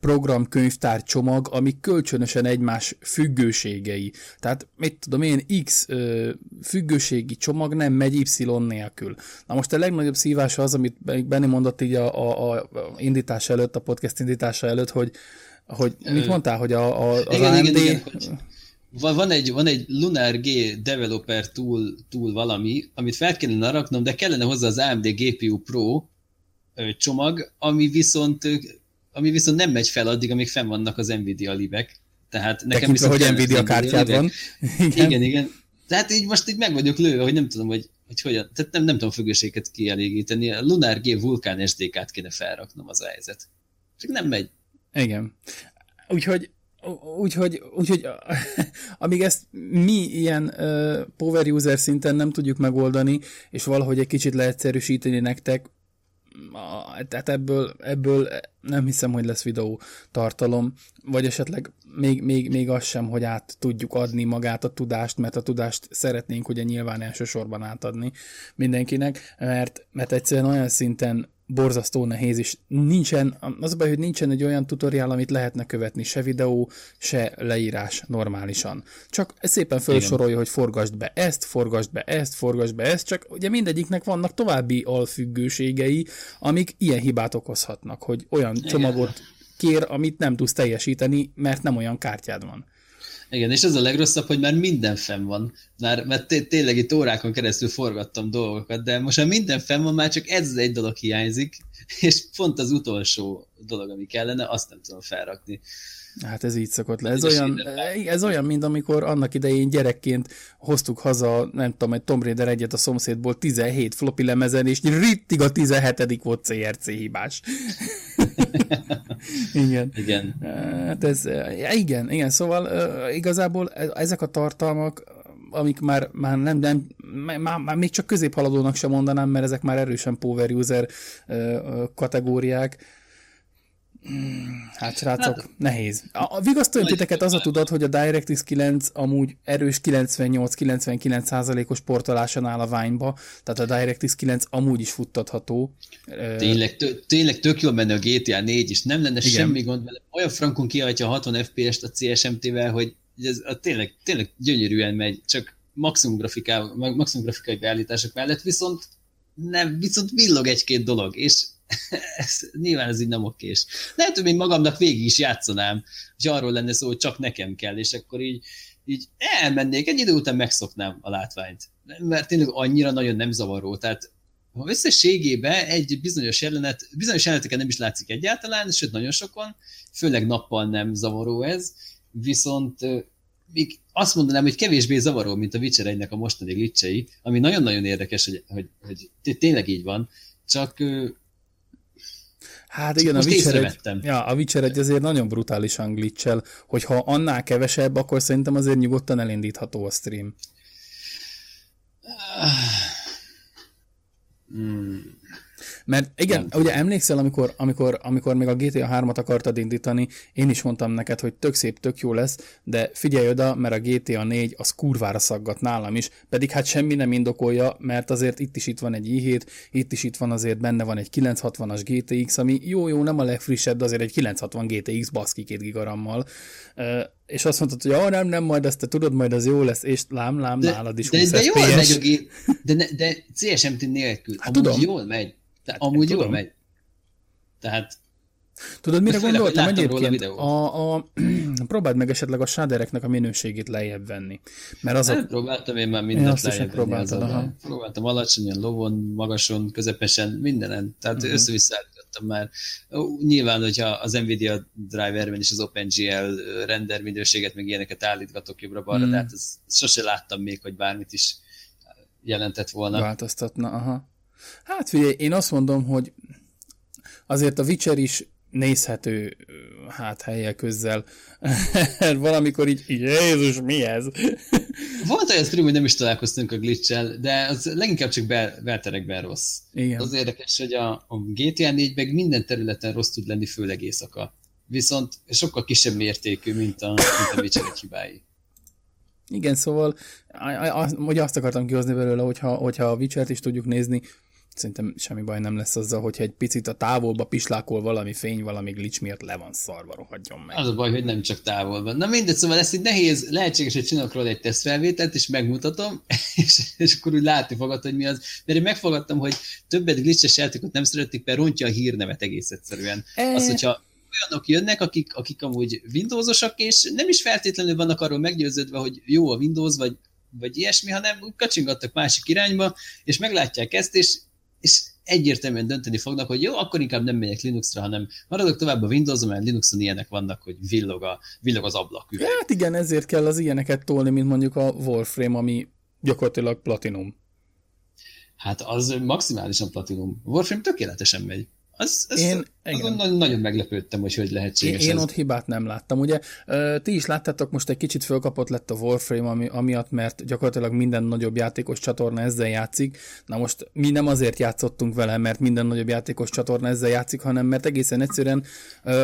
programkönyvtár csomag, ami kölcsönösen egymás függőségei. Tehát mit tudom én, X ö, függőségi csomag nem megy Y nélkül. Na most a legnagyobb szívás az, amit Benni mondott így a, a, a indítás előtt, a podcast indítása előtt, hogy, hogy mit mondtál, hogy a, a, az igen, AMD... Igen, igen, van egy, van egy Lunar G developer tool, tool valami, amit fel kellene raknom, de kellene hozzá az AMD GPU Pro csomag, ami viszont, ami viszont nem megy fel addig, amíg fenn vannak az Nvidia libek. Tehát nekem Tekintve, hogy Nvidia kártyád van. <laughs> Igen. igen, igen. Tehát így most így meg vagyok lőve, hogy nem tudom, hogy, hogy hogyan, tehát nem, nem tudom függőséget kielégíteni. A Lunar G Vulkan SDK-t kéne felraknom az a helyzet. Csak nem megy. Igen. Úgyhogy Úgyhogy, úgyhogy <laughs> amíg ezt mi ilyen uh, power user szinten nem tudjuk megoldani, és valahogy egy kicsit leegyszerűsíteni nektek, tehát ebből, ebből nem hiszem, hogy lesz videó tartalom, vagy esetleg még, még, még az sem, hogy át tudjuk adni magát a tudást, mert a tudást szeretnénk ugye nyilván elsősorban átadni mindenkinek, mert, mert egyszerűen olyan szinten borzasztó nehéz, és nincsen, az a baj, hogy nincsen egy olyan tutoriál, amit lehetne követni, se videó, se leírás normálisan. Csak szépen felsorolja, hogy forgasd be ezt, forgasd be ezt, forgasd be ezt, csak ugye mindegyiknek vannak további alfüggőségei, amik ilyen hibát okozhatnak, hogy olyan Igen. csomagot kér, amit nem tudsz teljesíteni, mert nem olyan kártyád van. Igen, és ez a legrosszabb, hogy már minden fenn van. Már, mert tényleg itt órákon keresztül forgattam dolgokat, de most már minden fenn van, már csak ez egy dolog hiányzik, <laughs> és pont az utolsó dolog, ami kellene, azt nem tudom felrakni. Hát ez így szokott le. Ez olyan, ez olyan, mint amikor annak idején gyerekként hoztuk haza, nem tudom, egy Tomb Raider egyet a szomszédból 17 floppy lemezen, és rittig a 17 volt CRC hibás. <laughs> igen. Igen. Hát ez, igen, igen, szóval igazából e, ezek a tartalmak, amik már, már nem, nem már, már még csak középhaladónak sem mondanám, mert ezek már erősen power user kategóriák, Hát srácok, hát, nehéz. A, a vigasztaljon titeket az a tudat, hogy a DirectX 9 amúgy erős 98-99%-os portoláson áll a Vine-ba, tehát a DirectX 9 amúgy is futtatható. Tényleg, tö, tényleg tök jól menne a GTA 4 is, nem lenne Igen. semmi gond vele. Olyan frankon kiadja a 60 FPS-t a CSMT-vel, hogy ez a, tényleg, tényleg gyönyörűen megy, csak maximum, grafiká, maximum grafikai beállítások mellett, viszont nem, viszont villog egy-két dolog, és ez, nyilván ez így nem okés. Lehet, hogy még magamnak végig is játszanám, hogy arról lenne szó, hogy csak nekem kell, és akkor így, így elmennék, egy idő után megszoknám a látványt. Mert tényleg annyira nagyon nem zavaró. Tehát ha összességében egy bizonyos jelenet, bizonyos jeleneteken nem is látszik egyáltalán, sőt nagyon sokon, főleg nappal nem zavaró ez, viszont még azt mondanám, hogy kevésbé zavaró, mint a Witcher 1 a mostani glitchei, ami nagyon-nagyon érdekes, hogy, hogy, hogy tényleg így van, csak Hát igen, a Witcher, egy, ja, a Witcher egy azért nagyon brutálisan glitchel, hogyha annál kevesebb, akkor szerintem azért nyugodtan elindítható a stream. Hmm. Mert igen, nem. ugye emlékszel, amikor, amikor, amikor még a GTA 3-at akartad indítani, én is mondtam neked, hogy tök szép, tök jó lesz, de figyelj oda, mert a GTA 4 az kurvára szaggat nálam is, pedig hát semmi nem indokolja, mert azért itt is itt van egy i7, itt is itt van azért benne van egy 960-as GTX, ami jó-jó, nem a legfrissebb, de azért egy 960 GTX baszki 2 gigarammal, és azt mondtad, hogy ah, nem, nem, majd ezt te tudod, majd az jó lesz, és lám, lám, de, nálad is de, 20 de, de jól megy a gép, de, ne, de CSMT nélkül, hát tudom. jól megy. Tehát amúgy jól megy. Tehát Tudod, mire Főleg, gondoltam egyébként? A, a, <clears throat> próbáld meg esetleg a sádereknek a minőségét lejjebb venni. Mert azok... Nem próbáltam én már mindent én lejjebb venni. Az próbáltam alacsonyan, lovon, magason, közepesen, mindenen. Tehát uh-huh. össze-vissza már. Nyilván, hogyha az Nvidia driverben is az OpenGL render minőséget, meg ilyeneket állítgatok jobbra-balra, mm. de hát ez, sose láttam még, hogy bármit is jelentett volna. Változtatna, aha. Hát figyelj, én azt mondom, hogy azért a Witcher is nézhető hát helyek közzel. <laughs> Valamikor így, Jézus, mi ez? <laughs> Volt olyan stream, hogy nem is találkoztunk a glitch de az leginkább csak be, belterekben rossz. Igen. Az érdekes, hogy a, a GTA 4 meg minden területen rossz tud lenni, főleg éjszaka. Viszont sokkal kisebb mértékű, mint a, mint a Witcher hibái. Igen, szóval hogy azt akartam kihozni belőle, hogyha, hogyha a Witcher-t is tudjuk nézni, szerintem semmi baj nem lesz azzal, hogyha egy picit a távolba pislákol valami fény, valami glitch miatt le van szarva, rohadjon meg. Az a baj, hogy nem csak távolban. Na mindegy, szóval ezt így nehéz, lehetséges, hogy csinálok róla egy tesztfelvételt, és megmutatom, <laughs> és, és akkor úgy látni fogod, hogy mi az. Mert én megfogadtam, hogy többet glitches játékot nem szeretik, mert rontja a hírnevet egész egyszerűen. E... Az, hogyha olyanok jönnek, akik, akik amúgy Windowsosak, és nem is feltétlenül vannak arról meggyőződve, hogy jó a Windows, vagy, vagy ilyesmi, hanem kacsingattak másik irányba, és meglátják ezt, és és egyértelműen dönteni fognak, hogy jó, akkor inkább nem megyek Linuxra, hanem maradok tovább a Windows-on, mert Linuxon ilyenek vannak, hogy villog, a, villog az ablak. Üveg. Hát igen, ezért kell az ilyeneket tolni, mint mondjuk a Warframe, ami gyakorlatilag platinum. Hát az maximálisan platinum. Warframe tökéletesen megy. Az, az, én, igen. Azon nagyon meglepődtem, hogy hogy lehetséges Én, én ott hibát nem láttam. Ugye ti is láttátok, most egy kicsit fölkapott lett a Warframe, ami, amiatt, mert gyakorlatilag minden nagyobb játékos csatorna ezzel játszik. Na most mi nem azért játszottunk vele, mert minden nagyobb játékos csatorna ezzel játszik, hanem mert egészen egyszerűen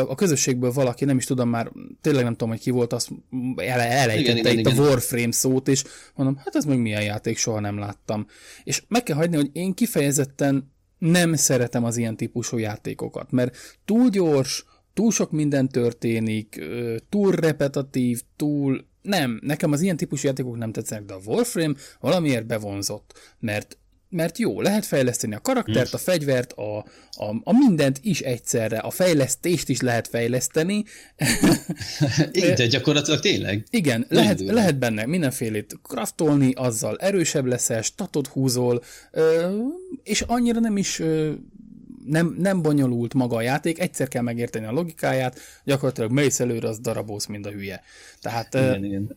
a közösségből valaki, nem is tudom már, tényleg nem tudom, hogy ki volt, azt ele, elejtette igen, itt igen, a Warframe szót, és mondom, hát ez meg milyen játék, soha nem láttam. És meg kell hagyni, hogy én kifejezetten nem szeretem az ilyen típusú játékokat, mert túl gyors, túl sok minden történik, túl repetitív, túl... Nem, nekem az ilyen típusú játékok nem tetszenek, de a Warframe valamiért bevonzott, mert mert jó, lehet fejleszteni a karaktert, a fegyvert, a, a, a mindent is egyszerre, a fejlesztést is lehet fejleszteni. <laughs> Igen, de gyakorlatilag tényleg. Igen, lehet, lehet benne mindenfélét kraftolni, azzal erősebb leszel, statot húzol, és annyira nem is nem, nem bonyolult maga a játék, egyszer kell megérteni a logikáját, gyakorlatilag mész előre, az darabósz, mint a hülye. Tehát igen, igen.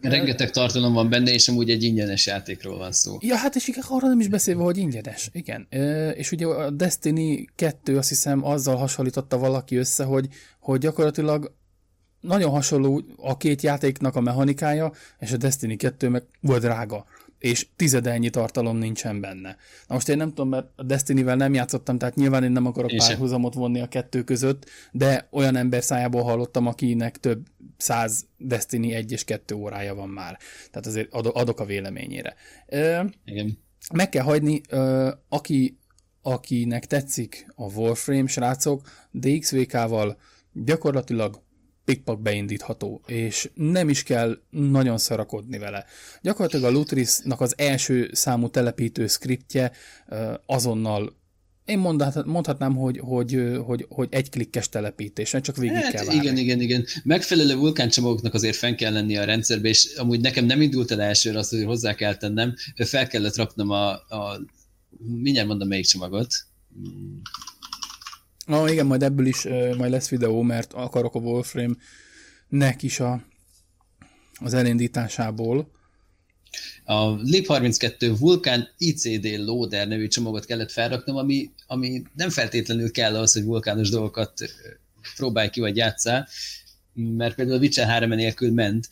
Rengeteg tartalom van benne, és amúgy egy ingyenes játékról van szó. Ja, hát és igen, arra nem is beszélve, hogy ingyenes. Igen. És ugye a Destiny 2 azt hiszem azzal hasonlította valaki össze, hogy, hogy gyakorlatilag nagyon hasonló a két játéknak a mechanikája, és a Destiny 2 meg volt drága és tizedelnyi tartalom nincsen benne. Na most én nem tudom, mert a Destiny-vel nem játszottam, tehát nyilván én nem akarok párhuzamot vonni a kettő között, de olyan ember szájából hallottam, akinek több száz Destiny 1 és 2 órája van már. Tehát azért adok a véleményére. Igen. Meg kell hagyni, aki, akinek tetszik a Warframe, srácok, DXVK-val gyakorlatilag pikpak beindítható, és nem is kell nagyon szarakodni vele. Gyakorlatilag a Lutrisnak az első számú telepítő skriptje azonnal én mondhatnám, hogy, hogy, hogy, hogy egy klikkes telepítés, csak végig hát, kell várni. Igen, igen, igen. Megfelelő vulkáncsomagoknak azért fenn kell lenni a rendszerbe, és amúgy nekem nem indult el elsőre azt, hogy hozzá kell tennem, fel kellett raknom a, a mindjárt mondom melyik csomagot. Ah, igen, majd ebből is majd lesz videó, mert akarok a Wolframe-nek is a, az elindításából. A Lip32 Vulkan ICD Loader nevű csomagot kellett felraknom, ami, ami nem feltétlenül kell az, hogy vulkános dolgokat próbálj ki, vagy játszál, mert például a Witcher 3 nélkül ment,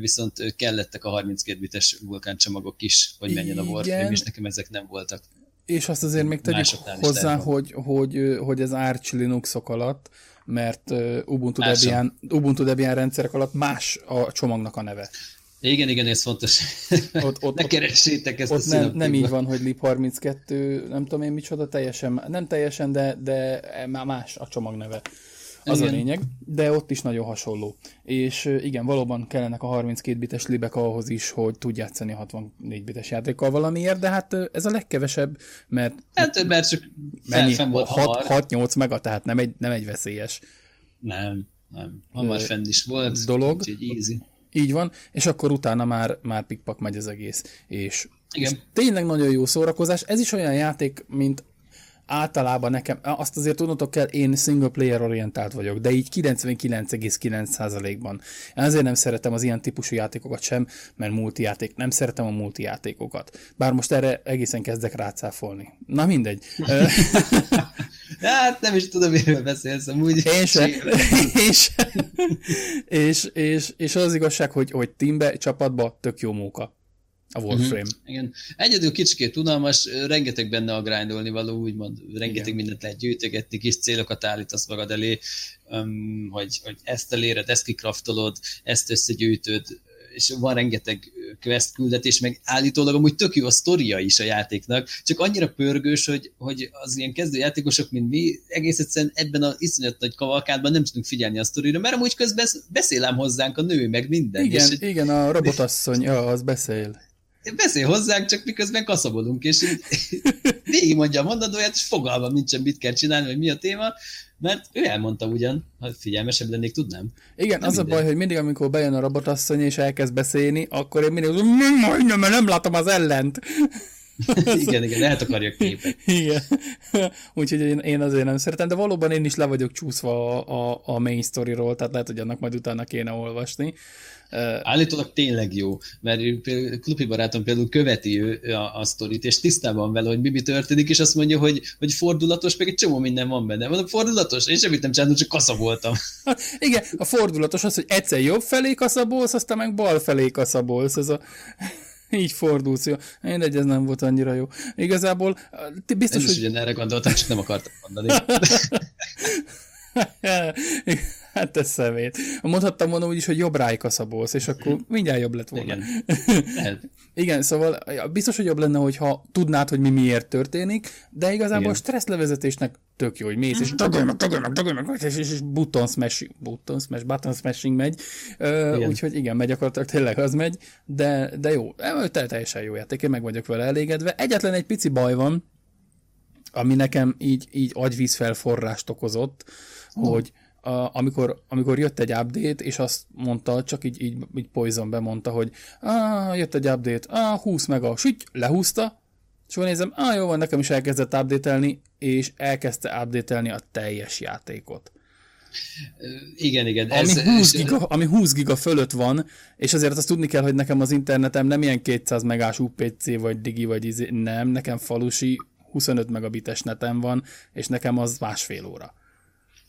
viszont kellettek a 32 bites vulkán csomagok is, hogy menjen a Warframe, és nekem ezek nem voltak. És azt azért még tegyük hozzá, hogy, hogy, hogy ez Arch Linuxok alatt, mert Ubuntu Debian, Ubuntu Debian rendszerek alatt más a csomagnak a neve. Igen, igen, ez fontos. Ott, ott, <laughs> ne keressétek ezt ott a nem, nem így van, hogy lib32, nem tudom én micsoda, teljesen, nem teljesen, de, de már más a csomag neve. Az Igen. a lényeg, de ott is nagyon hasonló. És igen, valóban kellenek a 32 bites libek ahhoz is, hogy tudj játszani a 64 bites játékkal valamiért, de hát ez a legkevesebb, mert Hát, mert csak mennyi? fenn volt hamar. 6-8 mega, tehát nem egy, nem egy veszélyes. Nem, nem. Hamar fenn is volt. dolog. Úgyhogy easy. Így van, és akkor utána már, már pikpak megy az egész. És, Igen. és tényleg nagyon jó szórakozás. Ez is olyan játék, mint általában nekem, azt azért tudnotok kell, én single player orientált vagyok, de így 99,9%-ban. Én azért nem szeretem az ilyen típusú játékokat sem, mert multijáték, nem szeretem a multijátékokat. Bár most erre egészen kezdek rácáfolni. Na mindegy. <laughs> Hát nem is tudom, miről beszélsz amúgy. Én se. <laughs> Én se. és, és, és az igazság, hogy, hogy teambe, csapatba tök jó móka. A Warframe. Igen. Egyedül kicsikét unalmas, rengeteg benne a grindolni való, úgymond, rengeteg Igen. mindent lehet gyűjtögetni, kis célokat állítasz magad elé, um, hogy, hogy ezt eléred, ezt kikraftolod, ezt összegyűjtöd, és van rengeteg quest küldetés, meg állítólag amúgy tök jó a sztoria is a játéknak, csak annyira pörgős, hogy, hogy az ilyen kezdőjátékosok, mint mi, egész egyszerűen ebben az iszonyat nagy kavalkádban nem tudunk figyelni a sztorira, mert amúgy közben beszél ám hozzánk a nő, meg minden. Igen, és igen, a robotasszony, az beszél. Beszél hozzánk, csak miközben kaszabolunk, és így <laughs> végig mondja a mondandóját, és fogalmam nincsen, mit kell csinálni, vagy mi a téma, mert ő elmondta ugyan, ha figyelmesebb lennék, tudnám. Igen, Nem az a mindegy. baj, hogy mindig, amikor bejön a robotasszony és elkezd beszélni, akkor én mindig "Mm, majdnem, mert nem látom az ellent. <laughs> igen, igen, eltakarja a képet. <laughs> Igen. Úgyhogy én, én azért nem szeretem, de valóban én is le vagyok csúszva a, a, a main storyról, tehát lehet, hogy annak majd utána kéne olvasni. Állítólag tényleg jó, mert Klupi barátom például követi ő a, a sztorit, és tisztában vele, hogy mi, történik, és azt mondja, hogy, hogy fordulatos, meg egy csomó minden van benne. Mondom, fordulatos? Én semmit nem csináltam, csak kasza voltam. igen, a fordulatos az, hogy egyszer jobb felé kaszabolsz, aztán meg bal felé kaszabolsz. Ez a... <laughs> Így fordulsz, jó. Mindegy, ez nem volt annyira jó. Igazából ti biztos, Én is hogy... erre gondoltam, csak nem akartam mondani. <laughs> <laughs> hát ez szemét. Mondhattam volna úgy is, hogy jobb rájkaszabolsz, és akkor mindjárt jobb lett volna. Igen. <laughs> Igen, szóval biztos, hogy jobb lenne, hogyha tudnád, hogy mi miért történik, de igazából Igen. a stresszlevezetésnek tök jó, hogy mész, és tagolj meg, tagolj meg, tagolj meg, és, és, és button smash, button smash, button smashing megy, úgyhogy igen, megy gyakorlatilag tényleg az megy, de, de jó, te- teljesen jó játék, én meg vagyok vele elégedve. Egyetlen egy pici baj van, ami nekem így, így agyvízfelforrást okozott, hogy a, amikor, amikor jött egy update, és azt mondta, csak így, így, így Poison bemondta, hogy ah, jött egy update, ah, 20 mega, süty, lehúzta, és akkor nézem, ah, jó van, nekem is elkezdett update és elkezdte update a teljes játékot. Igen, igen. Ami, ez, 20 és- giga, ami 20 giga fölött van, és azért azt tudni kell, hogy nekem az internetem nem ilyen 200 megás UPC, vagy digi, vagy izé, nem, nekem falusi 25 megabites netem van, és nekem az másfél óra.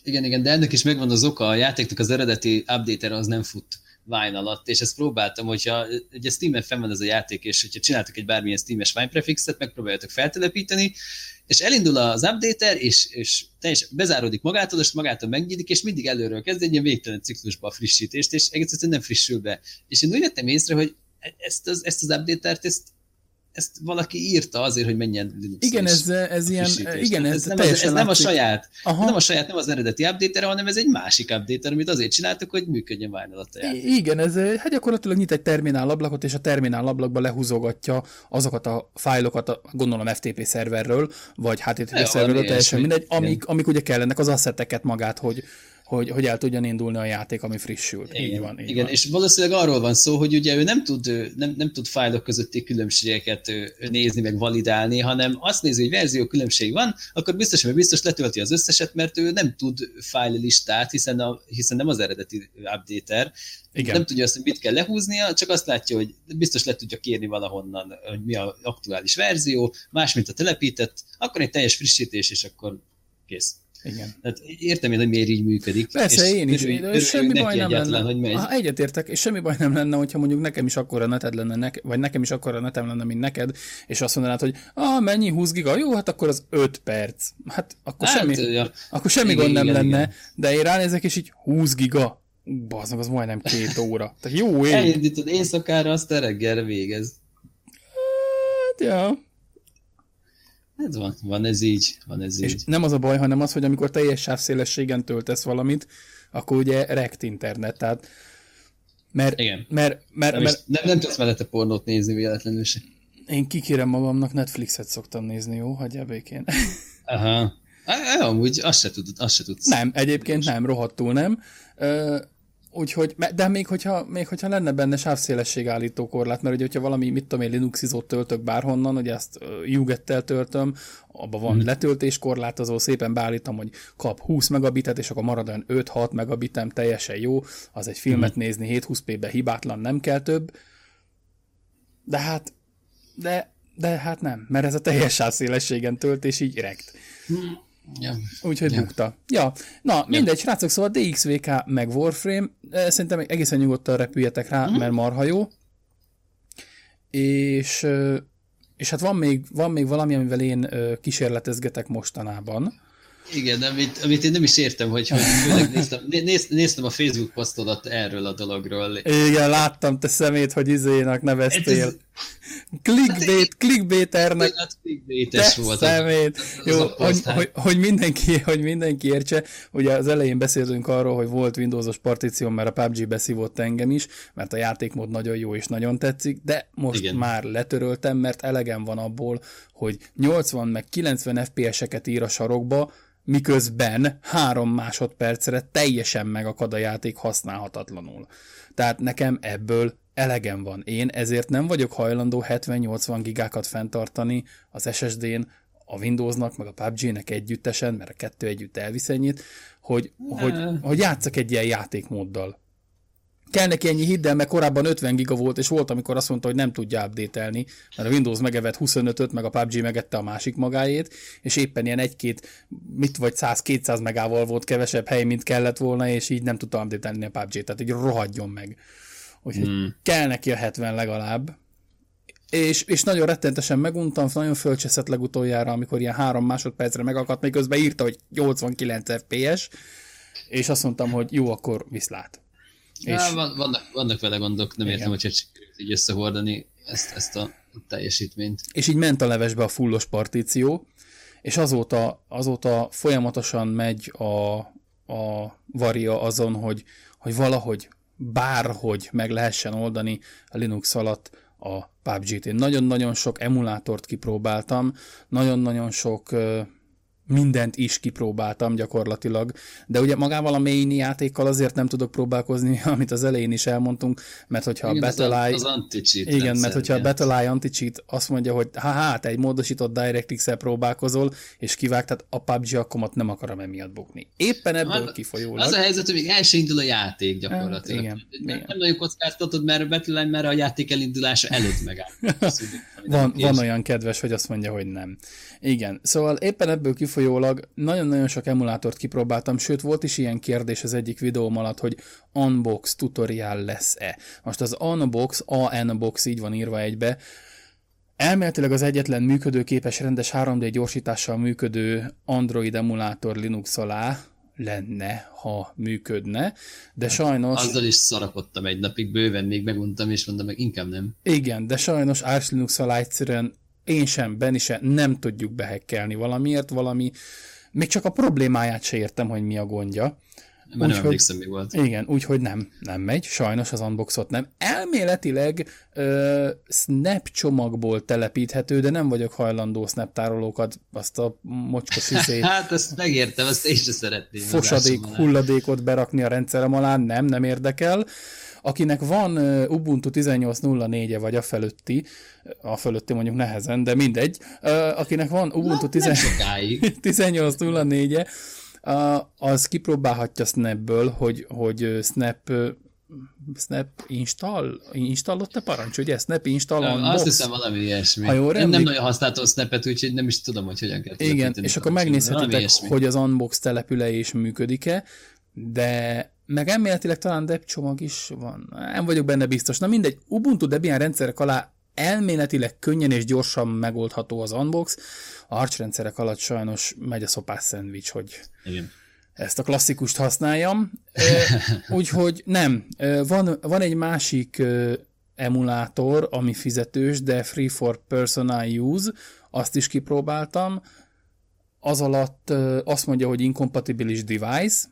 Igen, igen, de ennek is megvan az oka, a játéknak az eredeti update az nem fut Wine alatt, és ezt próbáltam, hogyha ugye Steam-en fenn van ez a játék, és hogyha csináltok egy bármilyen Steam-es Wine prefixet, megpróbáljátok feltelepíteni, és elindul az updater, és, és teljesen bezáródik magától, és magától megnyílik, és mindig előről kezd egy ilyen végtelen ciklusba a frissítést, és egész egyszerűen nem frissül be. És én úgy vettem észre, hogy ezt az, ezt az updatert, ezt, ezt valaki írta azért, hogy menjen Linux Igen, ez, ez ilyen, igen, ez, ez, nem, az, ez nem a saját, Aha. nem a saját, nem az eredeti update hanem ez egy másik update amit azért csináltak, hogy működjön Wine Igen, ez eh, hát gyakorlatilag nyit egy terminál ablakot, és a terminál ablakba lehúzogatja azokat a fájlokat, a, gondolom FTP szerverről, vagy HTTP szerverről, teljesen mindegy, amik, amik ugye kellenek, az asszeteket magát, hogy, hogy, hogy el tudjon indulni a játék, ami frissült. Így van, így igen van. és valószínűleg arról van szó, hogy ugye ő nem tud, nem, nem tud fájlok közötti különbségeket nézni, meg validálni, hanem azt nézi, hogy verzió különbség van, akkor biztos, hogy biztos letölti az összeset, mert ő nem tud fájl listát, hiszen, a, hiszen nem az eredeti updater, Igen. nem tudja azt, hogy mit kell lehúznia, csak azt látja, hogy biztos le tudja kérni valahonnan, hogy mi a aktuális verzió, más, mint a telepített, akkor egy teljes frissítés, és akkor kész. Igen. Tehát értem én, hogy miért így működik. Persze, és én is. és örülünk semmi baj nem lenne. hogy megy. Ha egyetértek, és semmi baj nem lenne, hogyha mondjuk nekem is akkora neted lenne, nek, vagy nekem is akkora netem lenne, mint neked, és azt mondanád, hogy ah, mennyi 20 giga, jó, hát akkor az 5 perc. Hát akkor Hát, semmi, ja. akkor semmi Igen, gond nem igen, lenne, igen. de én ránézek, és így 20 giga. Bazd az majdnem két óra. Tehát jó ég. Elindítod éjszakára, aztán reggelre végez. Hát, ja. Hát van, van ez így, van ez És így. nem az a baj, hanem az, hogy amikor teljes sávszélességen töltesz valamit, akkor ugye rekt internet, tehát mert, Igen. mert, mert, Nem, mert, is, nem, nem tudsz mellette pornót nézni véletlenül se. én kikérem magamnak, Netflixet szoktam nézni, jó? Hagyjál békén. Aha. Á, amúgy azt se tudod, azt se tudsz. Nem, egyébként nem, rohadtul nem. Úgyhogy, de még hogyha, még hogyha lenne benne sávszélesség állító korlát, mert ugye, hogyha valami, mit tudom én, Linuxizót töltök bárhonnan, hogy ezt Jugettel töltöm, abban van mm. letöltéskorlátozó, szépen beállítom, hogy kap 20 megabitet, és akkor marad olyan 5-6 megabitem, teljesen jó, az egy filmet mm. nézni 720p-be hibátlan, nem kell több. De hát, de, de hát nem, mert ez a teljes sávszélességen tölt, és így rekt. Ja. Úgyhogy Ja. bukta. Ja, na mindegy, srácok, szóval DXVK meg Warframe, eh, szerintem egészen nyugodtan repüljetek rá, Mhm. mert marha jó. És, eh, és hát van még, van még valami, amivel én eh, kísérletezgetek mostanában. Igen, amit, amit én nem is értem, hogy, hogy néztem, né- néz, néztem a Facebook posztodat erről a dologról. Igen, láttam te szemét, hogy izének neveztél. Ez- Clickbait, clickbaiternek Hát clickbaites Te volt. szemét. Jó, hogy, hogy, hogy, mindenki, hogy mindenki értse, ugye az elején beszéltünk arról, hogy volt Windowsos partíció, mert a PUBG beszívott engem is, mert a játékmód nagyon jó és nagyon tetszik, de most. Igen. már letöröltem, mert elegem van abból, hogy 80 meg 90 FPS-eket ír a sarokba, miközben három másodpercre teljesen megakad a játék használhatatlanul. Tehát nekem ebből elegem van. Én ezért nem vagyok hajlandó 70-80 gigákat fenntartani az SSD-n, a Windowsnak, meg a PUBG-nek együttesen, mert a kettő együtt elvisz ennyit, hogy, hogy, hogy játszak egy ilyen játékmóddal. Kell neki ennyi hidd el, mert korábban 50 giga volt, és volt, amikor azt mondta, hogy nem tudja update mert a Windows megevett 25-öt, meg a PUBG megette a másik magáét, és éppen ilyen egy-két, mit vagy 100-200 megával volt kevesebb hely, mint kellett volna, és így nem tudta update a PUBG, tehát így rohadjon meg. Úgyhogy hmm. kell neki a 70 legalább. És, és nagyon rettentesen meguntam, nagyon fölcseszett legutoljára, amikor ilyen három másodpercre megakadt, még közben írta, hogy 89 FPS, és azt mondtam, hogy jó, akkor viszlát. És... van, vannak, vannak vele gondok, nem Igen. értem, hogy hogy sikerült így összehordani ezt, ezt a teljesítményt. és így ment a levesbe a fullos partíció, és azóta, azóta folyamatosan megy a, a varia azon, hogy, hogy valahogy bárhogy meg lehessen oldani a Linux alatt a PUBG-t. Én nagyon-nagyon sok emulátort kipróbáltam, nagyon-nagyon sok mindent is kipróbáltam gyakorlatilag, de ugye magával a main játékkal azért nem tudok próbálkozni, <laughs> amit az elején is elmondtunk, mert hogyha Igen, a az Battle.eye... Az, az Igen, mert hogyha a igen. Battle.eye anti-cheat azt mondja, hogy ha hát egy módosított DirectX-el próbálkozol, és kivág, tehát a PUBG akkomat nem akarom emiatt bukni. Éppen ebből Hát, kifolyólag. Az a helyzet, hogy még el se indul a játék gyakorlatilag. igen, nem, igen. nem nagyon kockáztatod, mert a Battleline már a játék elindulása előtt megáll. <laughs> Van, van olyan kedves, hogy azt mondja, hogy nem. Igen, szóval éppen ebből kifolyólag nagyon-nagyon sok emulátort kipróbáltam, sőt volt is ilyen kérdés az egyik videóm alatt, hogy unbox tutorial lesz-e. Most az unbox, A-N-box így van írva egybe, Elméletileg az egyetlen működőképes rendes 3D gyorsítással működő Android emulátor Linux alá lenne, ha működne, de sajnos... Azzal is szarakodtam egy napig, bőven még meguntam, és mondom meg, inkább nem. Igen, de sajnos Arch Linux alá egyszerűen én sem, Benni sem nem tudjuk behekkelni valamiért, valami, még csak a problémáját se értem, hogy mi a gondja. Már nem Úgyhogy- emlékszem, mi volt. Igen, úgyhogy nem, nem megy, sajnos az unboxot nem. Elméletileg ö, Snap csomagból telepíthető, de nem vagyok hajlandó Snap tárolókat, azt a mocskos izét, <laughs> Hát ezt megértem, azt én sem szeretném. fosadék, hulladékot berakni a rendszerem alá, nem, nem érdekel. Akinek van Ubuntu 18.04-e, vagy a fölötti, a fölötti mondjuk nehezen, de mindegy, akinek van Ubuntu Na, nem 10 sokáig. <laughs> 18.04-e, a- az kipróbálhatja Snapből, hogy, hogy Snap Snap install, installott te parancs, ugye? Snap install on Azt box. hiszem valami ilyesmi. Ha jól nem, nem nagyon használtam Snapet, úgyhogy nem is tudom, hogy hogyan kell Igen, és akkor megnézhetitek, hogy az unbox települ-e és működik-e, de meg elméletileg talán deb csomag is van. Nem vagyok benne biztos. Na mindegy, Ubuntu Debian rendszerek alá elméletileg könnyen és gyorsan megoldható az unbox. A Arch rendszerek alatt sajnos megy a szopás szendvics, hogy Igen. ezt a klasszikust használjam. <laughs> Úgyhogy nem. Van, van egy másik emulátor, ami fizetős, de free for personal use, azt is kipróbáltam. Az alatt azt mondja, hogy incompatibilis device,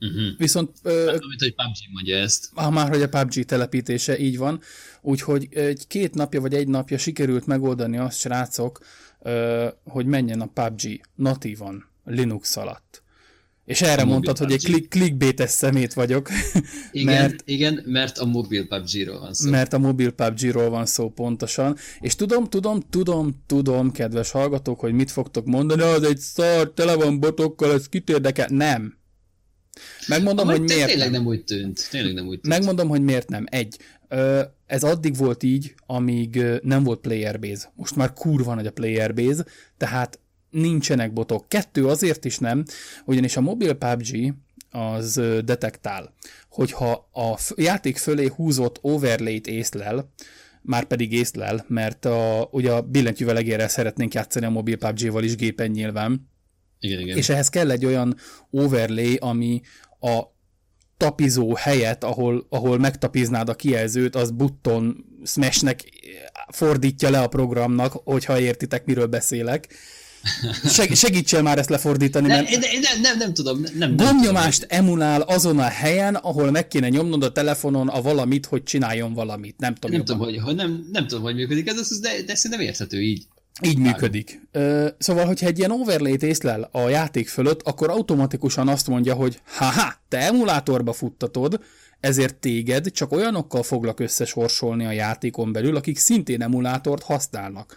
Uh-huh. Viszont... Hát, amit, hogy PUBG mondja ezt. Ah, már, hogy a PUBG telepítése, így van. Úgyhogy egy két napja vagy egy napja sikerült megoldani azt, srácok, hogy menjen a PUBG natívan Linux alatt. És erre a mondtad, hogy egy klik, clickbaites szemét vagyok. Igen, <laughs> mert, igen, mert a mobil PUBG-ról van szó. Mert a mobil PUBG-ról van szó pontosan. És tudom, tudom, tudom, tudom, kedves hallgatók, hogy mit fogtok mondani, az egy szar, tele van botokkal, ez kit érdekel. Nem. Megmondom, hogy miért tényleg nem. nem úgy tűnt. Tényleg nem úgy tűnt. Megmondom, hogy miért nem. Egy, ez addig volt így, amíg nem volt player base. Most már kurva nagy a player base, tehát nincsenek botok. Kettő azért is nem, ugyanis a mobil PUBG az detektál, hogyha a játék fölé húzott overlay-t észlel, már pedig észlel, mert a, ugye a billentyűvel szeretnénk játszani a mobil PUBG-val is gépen nyilván, igen, igen. És ehhez kell egy olyan overlay, ami a tapizó helyet, ahol, ahol megtapiznád a kijelzőt, az button smashnek fordítja le a programnak, hogyha értitek, miről beszélek. Seg, segítsél már ezt lefordítani, mert... Nem, nem, nem, nem tudom. Nem, Gomnyomást tudom. emulál azon a helyen, ahol meg kéne nyomnod a telefonon a valamit, hogy csináljon valamit. Nem tudom, nem tudom, hogy, hogy nem, nem tudom, hogy működik ez, de, de szerintem érthető így. Így működik. Szóval, hogyha egy ilyen overlay-t észlel a játék fölött, akkor automatikusan azt mondja, hogy haha, te emulátorba futtatod, ezért téged csak olyanokkal foglak összesorsolni a játékon belül, akik szintén emulátort használnak.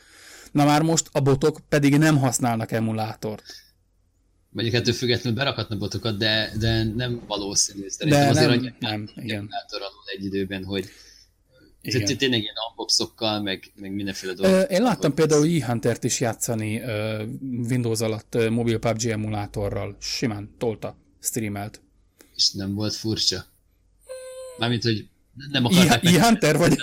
Na már most a botok pedig nem használnak emulátort. Mondjuk ettől függetlenül berakhatna botokat, de, de nem valószínű. Szerintem de azért nem, nem, igen. emulátor alul egy időben, hogy igen. Tényleg ilyen unboxokkal, meg, meg mindenféle dolgok. Én láttam például e-Huntert is játszani Windows alatt mobil PUBG emulátorral. Simán, tolta, streamelt. És nem volt furcsa? Mármint, hogy nem akarták... E-Hunter vagy?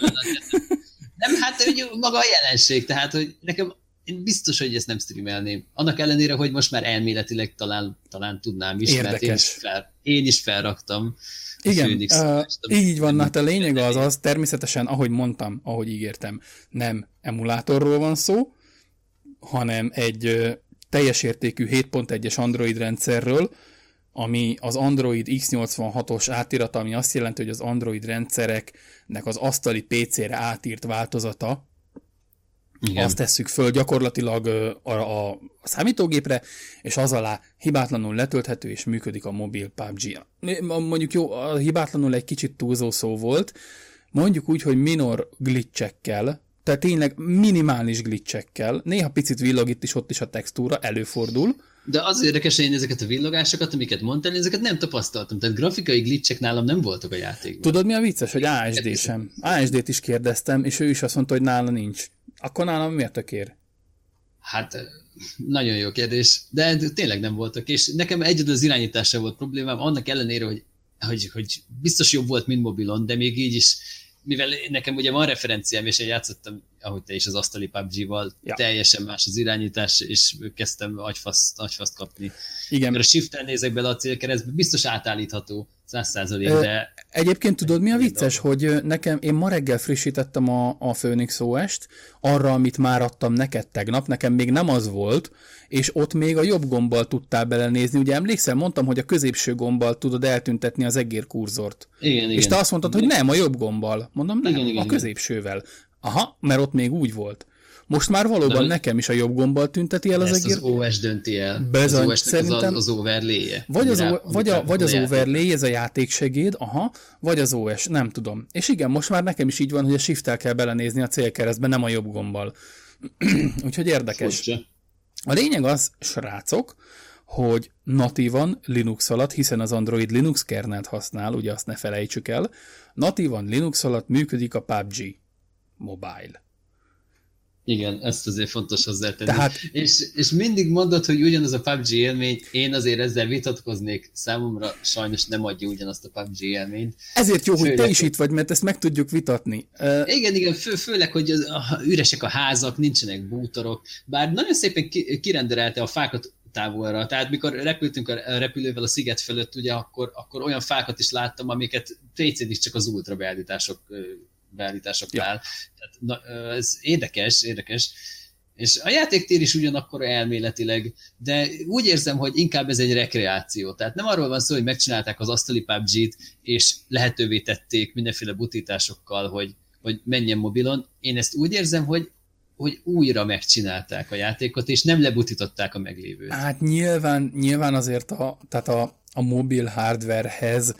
Nem, hát hogy maga a jelenség, tehát, hogy nekem én biztos, hogy ezt nem streamelném. Annak ellenére, hogy most már elméletileg talán, talán tudnám is, Érdekes. mert én is, fel, én is felraktam igen, uh, így van, hát a lényeg az az, természetesen, ahogy mondtam, ahogy ígértem, nem emulátorról van szó, hanem egy teljes értékű 7.1-es Android rendszerről, ami az Android X86-os átirata, ami azt jelenti, hogy az Android rendszereknek az asztali PC-re átírt változata, igen. Azt tesszük föl gyakorlatilag a, a, a számítógépre, és az alá hibátlanul letölthető és működik a mobil PUBG. Mondjuk jó, a hibátlanul egy kicsit túlzó szó volt, mondjuk úgy, hogy minor glitchekkel, tehát tényleg minimális glitchekkel, néha picit villog itt is, ott is a textúra, előfordul. De az érdekes, hogy én ezeket a villogásokat, amiket mondtál, ezeket nem tapasztaltam. Tehát grafikai glitchek nálam nem voltak a játékban. Tudod, mi a vicces, hogy ASD sem. ASD-t is kérdeztem, és ő is azt mondta, hogy nála nincs. Akkor nálam miért tökér? Hát nagyon jó kérdés, de tényleg nem voltak, és nekem egyedül az irányítással volt problémám, annak ellenére, hogy, hogy, hogy biztos jobb volt, mint mobilon, de még így is, mivel nekem ugye van referenciám, és én játszottam, ahogy te is az asztali PUBG-val, ja. teljesen más az irányítás, és kezdtem agyfaszt, agyfaszt kapni. Igen. Mert a shift nézek bele a célkeresztbe, biztos átállítható, száz százalék, de... Egyébként tudod, mi a vicces, hogy nekem, én ma reggel frissítettem a, a Phoenix OS-t, arra, amit már adtam neked tegnap, nekem még nem az volt, és ott még a jobb gombbal tudtál belenézni. Ugye emlékszel, mondtam, hogy a középső gombbal tudod eltüntetni az egér kurzort. Igen, és te azt mondtad, hogy nem, a jobb gombbal. Mondom, nem, igen, igen, a középsővel. Aha, mert ott még úgy volt. Most már valóban De, nekem is a jobb gombbal tünteti el az egér. az OS dönti el. Bezony, az szerintem, az, az overlay. Vagy az, rá, vagy, a, vagy az overlay, ez a játéksegéd, aha, vagy az OS, nem tudom. És igen, most már nekem is így van, hogy a shift kell belenézni a célkeresztbe, nem a jobb gombbal. <clears throat> Úgyhogy érdekes. Furcsa. A lényeg az, srácok, hogy natívan Linux alatt, hiszen az Android Linux kernelt használ, ugye azt ne felejtsük el, natívan Linux alatt működik a PUBG Mobile. Igen, ezt azért fontos hozzátenni. Tehát... És, és mindig mondod, hogy ugyanaz a PUBG élmény, én azért ezzel vitatkoznék, számomra sajnos nem adja ugyanazt a PUBG élményt. Ezért jó, főleg, hogy te is itt vagy, mert ezt meg tudjuk vitatni. Igen, igen, fő, főleg, hogy az, a, üresek a házak, nincsenek bútorok, bár nagyon szépen ki, kirenderelte a fákat távolra. Tehát mikor repültünk a repülővel a sziget fölött, ugye akkor, akkor olyan fákat is láttam, amiket pc csak az ultra beállítások beállításoknál. Ja. Tehát, na, ez érdekes, érdekes. És a játéktér is ugyanakkor elméletileg, de úgy érzem, hogy inkább ez egy rekreáció. Tehát nem arról van szó, hogy megcsinálták az asztali PUBG-t, és lehetővé tették mindenféle butításokkal, hogy, hogy menjen mobilon. Én ezt úgy érzem, hogy hogy újra megcsinálták a játékot, és nem lebutították a meglévőt. Hát nyilván, nyilván azért a, tehát a, a mobil hardwarehez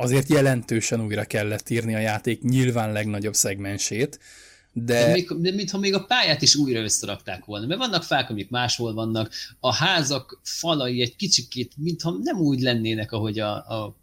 azért jelentősen újra kellett írni a játék nyilván legnagyobb szegmensét, de... De, még, de mintha még a pályát is újra összerakták volna, mert vannak fák, amik máshol vannak, a házak falai egy kicsikét, mintha nem úgy lennének, ahogy a, a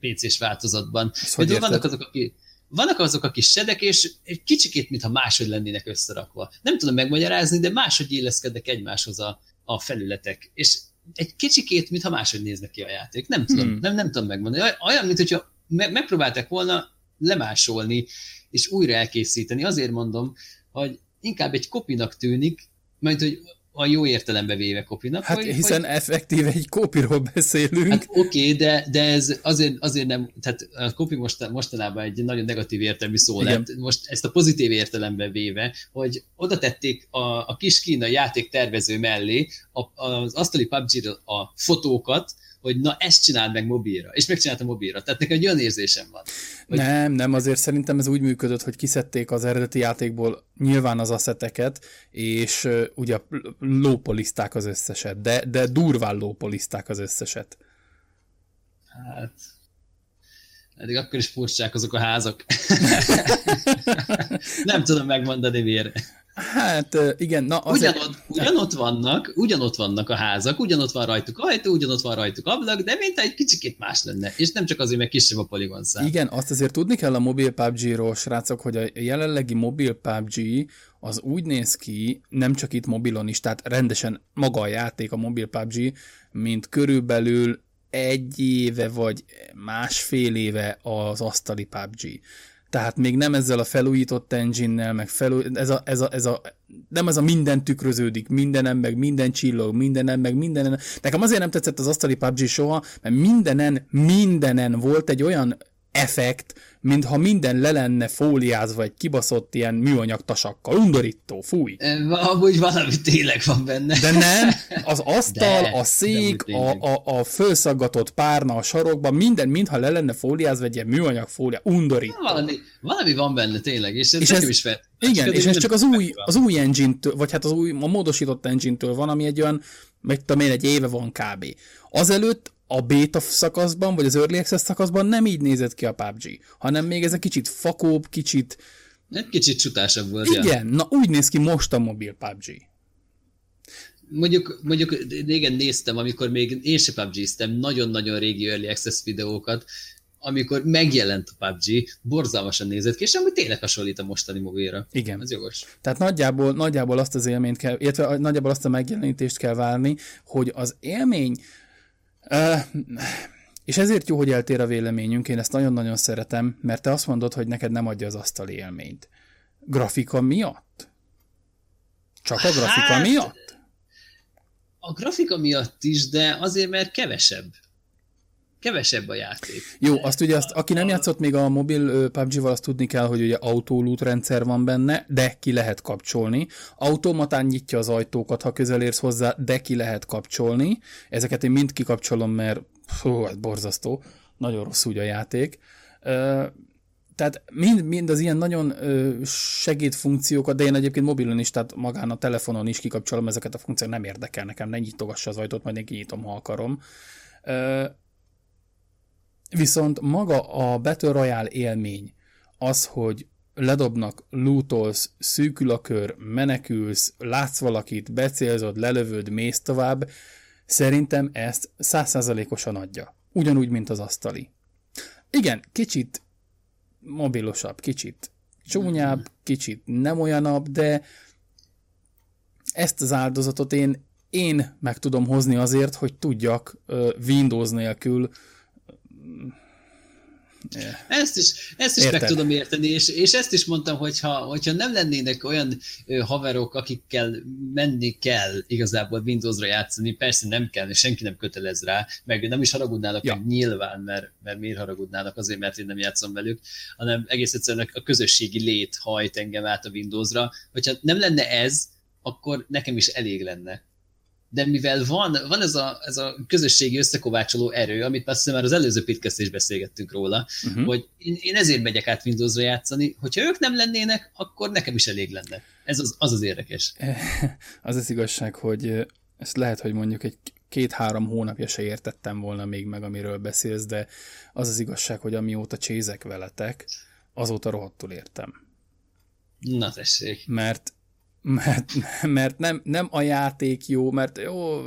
PC-s változatban. Például vannak azok, akik, vannak azok a kis sedek, és egy kicsikét, mintha máshogy lennének összerakva. Nem tudom megmagyarázni, de máshogy illeszkednek egymáshoz a, a felületek. És egy kicsikét, mintha máshogy néznek ki a játék. Nem tudom, hmm. nem, nem tudom megmondani. Olyan, mint hogyha me- megpróbálták volna lemásolni és újra elkészíteni. Azért mondom, hogy inkább egy kopinak tűnik, mert hogy a jó értelembe véve kopinak. Hát hogy, hiszen hogy... effektíve egy kopiról beszélünk. Hát oké, okay, de, de ez azért, azért nem, tehát a kopi most, mostanában egy nagyon negatív értelmű szó Igen. lett. Most ezt a pozitív értelembe véve, hogy oda tették a, a kis kínai játéktervező mellé a, az asztali pubg a fotókat, hogy na ezt csináld meg mobilra, és megcsinálta mobilra. Tehát nekem egy olyan érzésem van. Hogy... Nem, nem, azért szerintem ez úgy működött, hogy kiszedték az eredeti játékból nyilván az asszeteket, és uh, ugye lópolizták az összeset, de, de durván lópolizták az összeset. Hát, eddig akkor is furcsák azok a házak. <laughs> nem tudom megmondani miért. Hát igen, na azért... Ugyanott, ugyanott vannak, ugyanott vannak a házak, ugyanott van rajtuk ajtó, ugyanott van rajtuk ablak, de mint egy kicsikét más lenne. És nem csak azért, mert kisebb a poligon szám. Igen, azt azért tudni kell a mobil PUBG-ról, srácok, hogy a jelenlegi mobil PUBG az úgy néz ki, nem csak itt mobilon is, tehát rendesen maga a játék, a mobil PUBG, mint körülbelül egy éve vagy másfél éve az asztali PUBG. Tehát még nem ezzel a felújított engine-nel, meg felúj... ez, a, ez, a, ez a, nem ez a minden tükröződik, mindenem, meg minden csillog, mindenem, meg mindenen. Nekem azért nem tetszett az asztali PUBG soha, mert mindenen, mindenen volt egy olyan effekt, mintha minden le lenne fóliázva egy kibaszott ilyen műanyag tasakkal. Undorító, fúj. Amúgy valami tényleg van benne. De nem, az asztal, de, a szék, a, a, a fölszaggatott párna a sarokban, minden, mintha le lenne fóliázva egy ilyen műanyag fólia. Undorító. Valami, valami van benne tényleg, és ez, és ez is fel. Igen, és ez csak az új, az új engine-től, vagy hát az új, a módosított engine-től van, ami egy olyan, meg tudom én, egy éve van kb. Azelőtt a beta szakaszban, vagy az Early Access szakaszban nem így nézett ki a PUBG, hanem még ez egy kicsit fakóbb, kicsit... Egy kicsit csutásabb volt, Igen, ja. na úgy néz ki most a mobil PUBG. Mondjuk, mondjuk régen néztem, amikor még én se pubg nagyon-nagyon régi Early Access videókat, amikor megjelent a PUBG, borzalmasan nézett ki, és amúgy tényleg hasonlít a mostani mobilra. Igen. Ez jogos. Tehát nagyjából, nagyjából azt az élményt kell, illetve nagyjából azt a megjelenítést kell várni, hogy az élmény és ezért jó, hogy eltér a véleményünk, én ezt nagyon-nagyon szeretem, mert te azt mondod, hogy neked nem adja az asztali élményt. Grafika miatt? Csak a grafika hát, miatt? A grafika miatt is, de azért, mert kevesebb kevesebb a játék. Jó, azt ugye, azt, aki nem játszott még a mobil PUBG-val, azt tudni kell, hogy ugye autólút rendszer van benne, de ki lehet kapcsolni. Automatán nyitja az ajtókat, ha közel érsz hozzá, de ki lehet kapcsolni. Ezeket én mind kikapcsolom, mert hú, ez borzasztó. Nagyon rossz úgy a játék. tehát mind, mind az ilyen nagyon segédfunkciókat, de én egyébként mobilon is, tehát magán a telefonon is kikapcsolom ezeket a funkciókat, nem érdekel nekem, ne nyitogassa az ajtót, majd én kinyitom, ha akarom. Viszont maga a Battle Royale élmény, az, hogy ledobnak, lootolsz, szűkül a kör, menekülsz, látsz valakit, becélzod, lelövöd, mész tovább, szerintem ezt százszázalékosan adja. Ugyanúgy, mint az asztali. Igen, kicsit mobilosabb, kicsit csúnyább, kicsit nem olyanabb, de ezt az áldozatot én, én meg tudom hozni azért, hogy tudjak Windows nélkül. Ezt is, ezt is meg tudom érteni, és, és ezt is mondtam, hogyha, hogyha nem lennének olyan ö, haverok, akikkel menni kell igazából Windowsra játszani, persze nem kell, és senki nem kötelez rá, meg nem is haragudnának ja. nyilván, mert, mert miért haragudnának azért, mert én nem játszom velük, hanem egész egyszerűen a közösségi lét hajt engem át a Windowsra. Hogyha nem lenne ez, akkor nekem is elég lenne. De mivel van, van ez, a, ez a közösségi összekovácsoló erő, amit azt hiszem már az előző is beszélgettünk róla, uh-huh. hogy én, én ezért megyek át Windowsra játszani, hogyha ők nem lennének, akkor nekem is elég lenne. Ez az az, az érdekes. <laughs> Az az igazság, hogy ezt lehet, hogy mondjuk egy két-három hónapja se értettem volna még meg, amiről beszélsz, de az az igazság, hogy amióta csézek veletek, azóta rohadtul értem. Na tessék. Mert mert, mert nem, nem a játék jó, mert jó,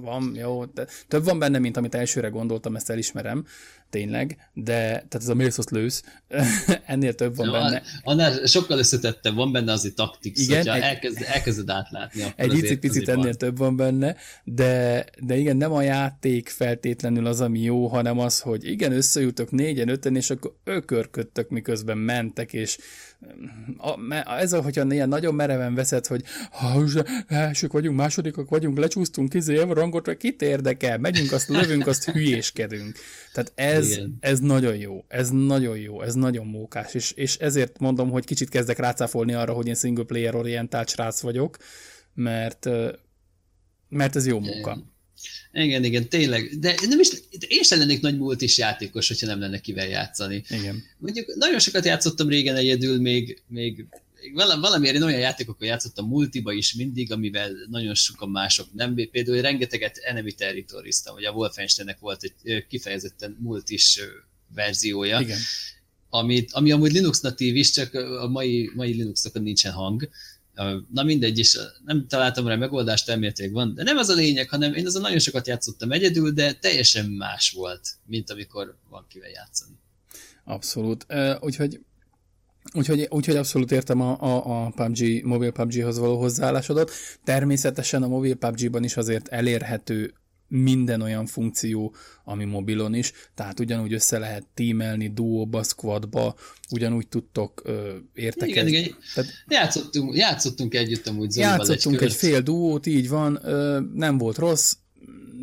van, jó, de több van benne, mint amit elsőre gondoltam, ezt elismerem, tényleg, de tehát ez a Milsos lősz, <laughs> ennél több van ja, benne. Annál sokkal összetettebb, van benne azért taktik, igen, hogyha egy, elkezd, elkezd átlátni. Egy azért, picit azért ennél van. több van benne, de, de igen, nem a játék feltétlenül az, ami jó, hanem az, hogy igen, összejutok négyen, öten, és akkor ökörködtök, miközben mentek, és a, ez a, hogyha ilyen nagyon mereven veszed, hogy ha elsők vagyunk, másodikak vagyunk, lecsúsztunk, izé, rangot, kit érdekel, megyünk, azt lövünk, azt hülyéskedünk. Tehát ez, ez nagyon jó, ez nagyon jó, ez nagyon mókás, és, és ezért mondom, hogy kicsit kezdek rácáfolni arra, hogy én single player orientált srác vagyok, mert, mert ez jó munka. Igen, igen, tényleg. De nem is, én sem lennék nagy múlt is játékos, hogyha nem lenne kivel játszani. Igen. Mondjuk nagyon sokat játszottam régen egyedül, még, még valamiért én olyan játékokkal játszottam multiba is mindig, amivel nagyon sokan mások nem. Például rengeteget Enemy territories vagy a Wolfensteinnek volt egy kifejezetten multis verziója, Igen. Amit, ami amúgy Linux natív is, csak a mai, mai Linuxokon nincsen hang. Na mindegy, is nem találtam rá megoldást, elméletileg van, de nem az a lényeg, hanem én azon nagyon sokat játszottam egyedül, de teljesen más volt, mint amikor van kivel játszani. Abszolút. Úgyhogy Úgyhogy, úgyhogy abszolút értem a, a, a PUBG, mobil PUBG-hoz való hozzáállásodat. Természetesen a mobil PUBG-ban is azért elérhető minden olyan funkció, ami mobilon is, tehát ugyanúgy össze lehet tímelni duóba, squadba, ugyanúgy tudtok ö, értekezni. Igen, igen. Tehát, játszottunk, játszottunk együtt amúgy Játszottunk egy, egy fél duót, így van, ö, nem volt rossz,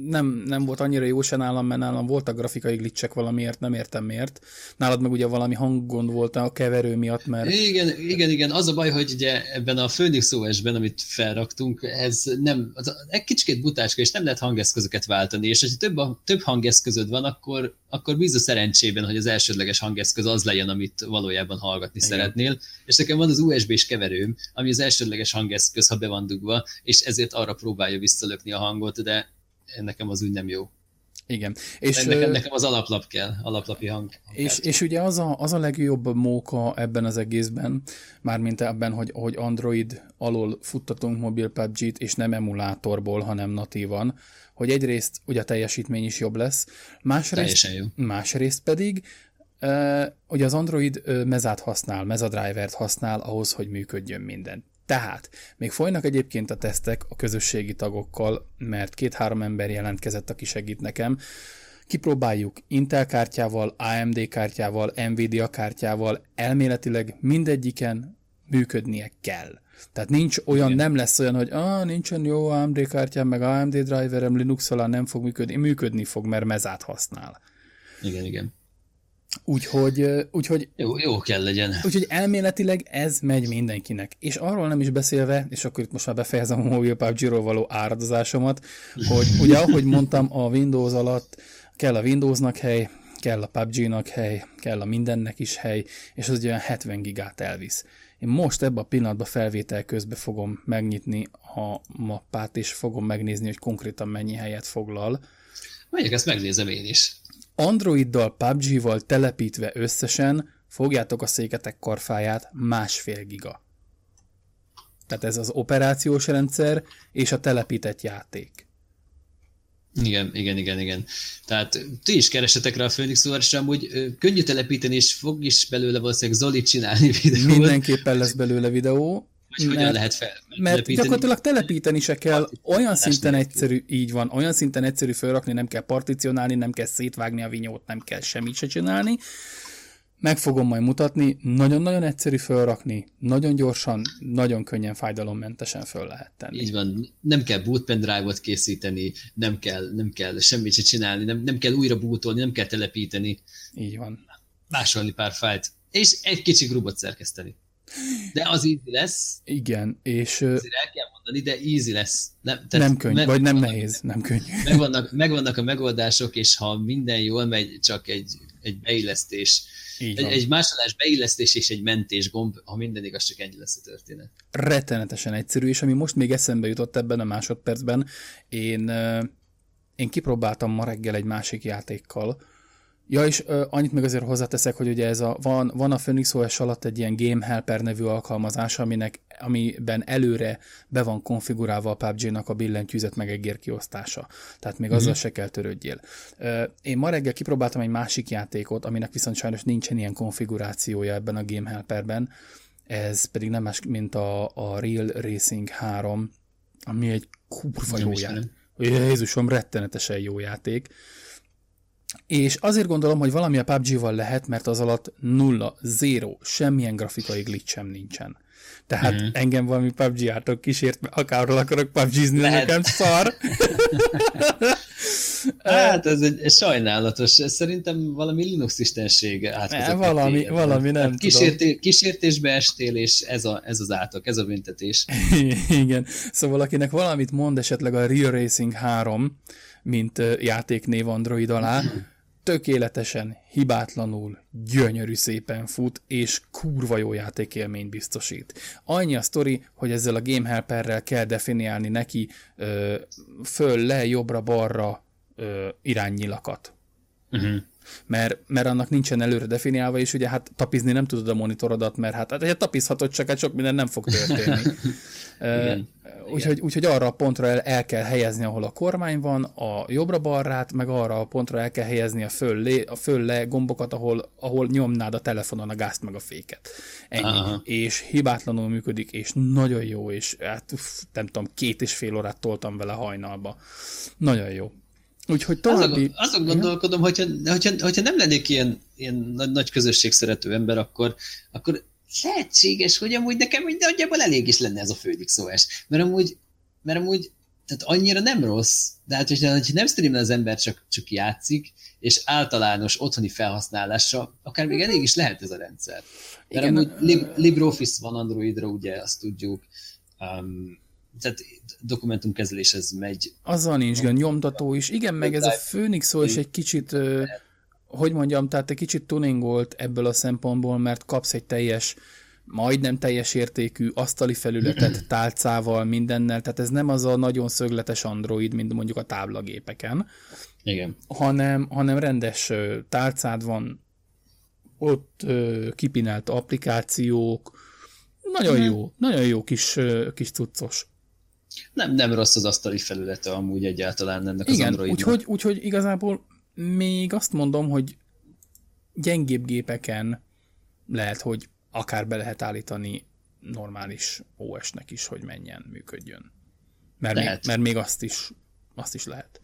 nem, nem volt annyira jó se nálam, mert nálam voltak grafikai glitchek valamiért, nem értem miért. Nálad meg ugye valami hanggond volt a keverő miatt, mert... Igen, igen, igen. Az a baj, hogy ugye ebben a Phoenix OS-ben, amit felraktunk, ez nem, az egy kicsit butácska, és nem lehet hangeszközöket váltani, és hogyha több, több hangeszközöd van, akkor, akkor bíz a szerencsében, hogy az elsődleges hangeszköz az legyen, amit valójában hallgatni igen. szeretnél. És nekem van az USB-s keverőm, ami az elsődleges hangeszköz, ha be van dugva, és ezért arra próbálja visszalökni a hangot, de nekem az úgy nem jó. Igen. És, nekem, nekem az alaplap kell, alaplapi hang. És, és ugye az a, az a legjobb móka ebben az egészben, mármint ebben, hogy, hogy Android alól futtatunk mobil PUBG-t, és nem emulátorból, hanem natívan, hogy egyrészt ugye a teljesítmény is jobb lesz, másrészt, jó. másrészt pedig Uh, ugye az Android mezát használ, mezadrivert használ ahhoz, hogy működjön minden. Tehát, még folynak egyébként a tesztek a közösségi tagokkal, mert két-három ember jelentkezett, aki segít nekem. Kipróbáljuk Intel kártyával, AMD kártyával, Nvidia kártyával, elméletileg mindegyiken működnie kell. Tehát nincs olyan, Igen. nem lesz olyan, hogy ah, nincsen jó AMD kártyám, meg AMD driverem Linux nem fog működni. Működni fog, mert mezát használ. Igen, igen. Úgyhogy, úgyhogy, jó, jó kell legyen. Úgyhogy elméletileg ez megy mindenkinek. És arról nem is beszélve, és akkor itt most már befejezem a mobil PUBG-ról való áradozásomat, hogy ugye ahogy mondtam, a Windows alatt kell a Windowsnak hely, kell a PUBG-nak hely, kell a mindennek is hely, és az olyan 70 gigát elvisz. Én most ebben a pillanatban felvétel közben fogom megnyitni a mappát, és fogom megnézni, hogy konkrétan mennyi helyet foglal. Mondjuk ezt megnézem én is. Androiddal, PUBG-val telepítve összesen fogjátok a széketek karfáját másfél giga. Tehát ez az operációs rendszer és a telepített játék. Igen, igen, igen, igen. Tehát ti is keresetek rá a Phoenix és amúgy könnyű telepíteni, és fog is belőle valószínűleg Zoli csinálni videót. Mindenképpen lesz belőle videó. Hogy mert, hogyan lehet fel? Mert gyakorlatilag telepíteni se kell, olyan szinten egyszerű, így van, olyan szinten egyszerű felrakni, nem kell particionálni, nem kell szétvágni a vinyót, nem kell semmit se csinálni. Meg fogom majd mutatni, nagyon-nagyon egyszerű felrakni, nagyon gyorsan, nagyon könnyen fájdalommentesen föl lehet tenni. Így van, nem kell bootpen drive-ot készíteni, nem kell, nem kell semmit se csinálni, nem, nem kell újra bootolni, nem kell telepíteni. Így van. Másolni pár fájt, és egy kicsi grubot szerkeszteni. De az így lesz. Igen, és... Azért el kell mondani, de easy lesz. Nem, tehát nem könnyű, meg, vagy nem nehéz, nem könnyű. Megvannak, megvannak a megoldások, és ha minden jól megy, csak egy, egy beillesztés, egy, egy másolás beillesztés és egy mentés gomb, ha minden igaz, csak ennyi lesz a történet. Rettenetesen egyszerű, és ami most még eszembe jutott ebben a másodpercben, én, én kipróbáltam ma reggel egy másik játékkal, Ja, és uh, annyit meg azért hozzáteszek, hogy ugye ez a, van, van a Phoenix OS alatt egy ilyen Game Helper nevű alkalmazás, aminek, amiben előre be van konfigurálva a PUBG-nak a billentyűzet meg egér kiosztása. Tehát még mm-hmm. azzal se kell törődjél. Uh, én ma reggel kipróbáltam egy másik játékot, aminek viszont sajnos nincsen ilyen konfigurációja ebben a Game Helperben. Ez pedig nem más, mint a, a Real Racing 3, ami egy kurva jó játék. Jézusom, rettenetesen jó játék. És azért gondolom, hogy valami a PUBG-val lehet, mert az alatt nulla, zéro, semmilyen grafikai glitch sem nincsen. Tehát uh-huh. engem valami PUBG átok kísért, mert akárról akarok PUBG-zni, nekem szar. <laughs> hát ez egy, egy sajnálatos. Szerintem valami Linux istenség átkozott. Valami, téged. valami nem hát Kísérté, tudom. Kísértésbe estél, és ez, a, ez az átok, ez a büntetés. <laughs> Igen. Szóval akinek valamit mond esetleg a Real Racing 3, mint játéknév Android alá, tökéletesen, hibátlanul, gyönyörű szépen fut, és kurva jó játékélményt biztosít. Annyi a sztori, hogy ezzel a Game Helperrel kell definiálni neki ö, föl, le, jobbra, balra ö, iránynyilakat. Uh-huh mert, mert annak nincsen előre definiálva, és ugye hát tapizni nem tudod a monitorodat, mert hát, hát tapizhatod, csak hát sok minden nem fog történni. <laughs> úgyhogy, úgyhogy arra a pontra el, el kell helyezni, ahol a kormány van, a jobbra-balrát, meg arra a pontra el kell helyezni a föl, le, a föl le gombokat, ahol, ahol nyomnád a telefonon a gázt meg a féket. Ennyi. Aha. És hibátlanul működik, és nagyon jó, és hát uff, nem tudom, két és fél órát toltam vele hajnalba. Nagyon jó. Úgyhogy további... Azon, azon gondolkodom, hogyha, hogyha, hogyha nem lennék ilyen, ilyen nagy, nagy közösség szerető ember, akkor, akkor lehetséges, hogy amúgy nekem úgy nagyjából elég is lenne ez a Phoenix OS. Mert amúgy, mert amúgy tehát annyira nem rossz, de hát hogyha, nem streamel az ember, csak, csak játszik, és általános otthoni felhasználásra, akár még elég is lehet ez a rendszer. Mert Igen, amúgy Lib- LibreOffice van Androidra, ugye, azt tudjuk. Um, tehát dokumentumkezeléshez megy. Azzal nincs gond, nyomtató is. Igen, meg ez a Phoenix is egy kicsit, hogy mondjam, tehát egy kicsit tuningolt ebből a szempontból, mert kapsz egy teljes, majdnem teljes értékű asztali felületet <clears throat> tálcával, mindennel, tehát ez nem az a nagyon szögletes Android, mint mondjuk a táblagépeken, Igen. Hanem, hanem rendes tálcád van, ott kipinelt applikációk, nagyon jó, nagyon jó kis, kis cuccos. Nem, nem rossz az asztali felülete amúgy egyáltalán ennek Igen, az Androidnak. Úgyhogy, úgyhogy igazából még azt mondom, hogy gyengébb gépeken lehet, hogy akár be lehet állítani normális OS-nek is, hogy menjen, működjön. Mert, lehet. még, mert még azt is, azt is lehet.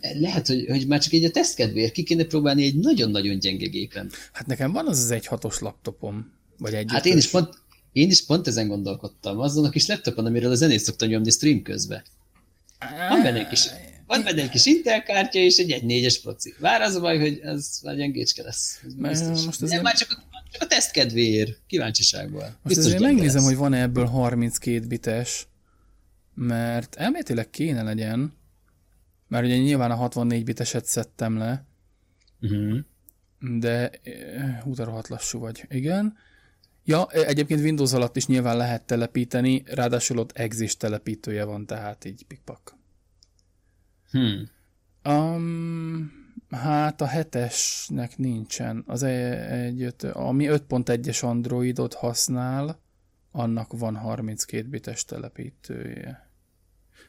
Lehet, hogy, hogy már csak egy a teszt kedvéért ki kéne próbálni egy nagyon-nagyon gyenge gépen. Hát nekem van az az egy hatos laptopom, vagy egy. Hát én is pont, én is pont ezen gondolkodtam. Azon a kis laptopon, amiről a zenét szoktam nyomni stream közben. Van benne egy kis, van benne egy kis Intel kártya és egy 1.4-es proci. Vár az a baj, hogy ez már gyengécske lesz. Ez most azért... már csak a, csak a teszt kedvéért, kíváncsiságból. Most Biztos azért megnézem, lesz. hogy van-e ebből 32 bites, mert elméletileg kéne legyen, mert ugye nyilván a 64 biteset szedtem le, uh-huh. de hú, de rohadt lassú vagy. Igen. Ja, e, egyébként Windows alatt is nyilván lehet telepíteni, ráadásul ott exis telepítője van, tehát így pikpak. Hmm. Um, hát a hetesnek nincsen. Az e- egy, öt, ami 5.1-es Androidot használ, annak van 32 bites telepítője.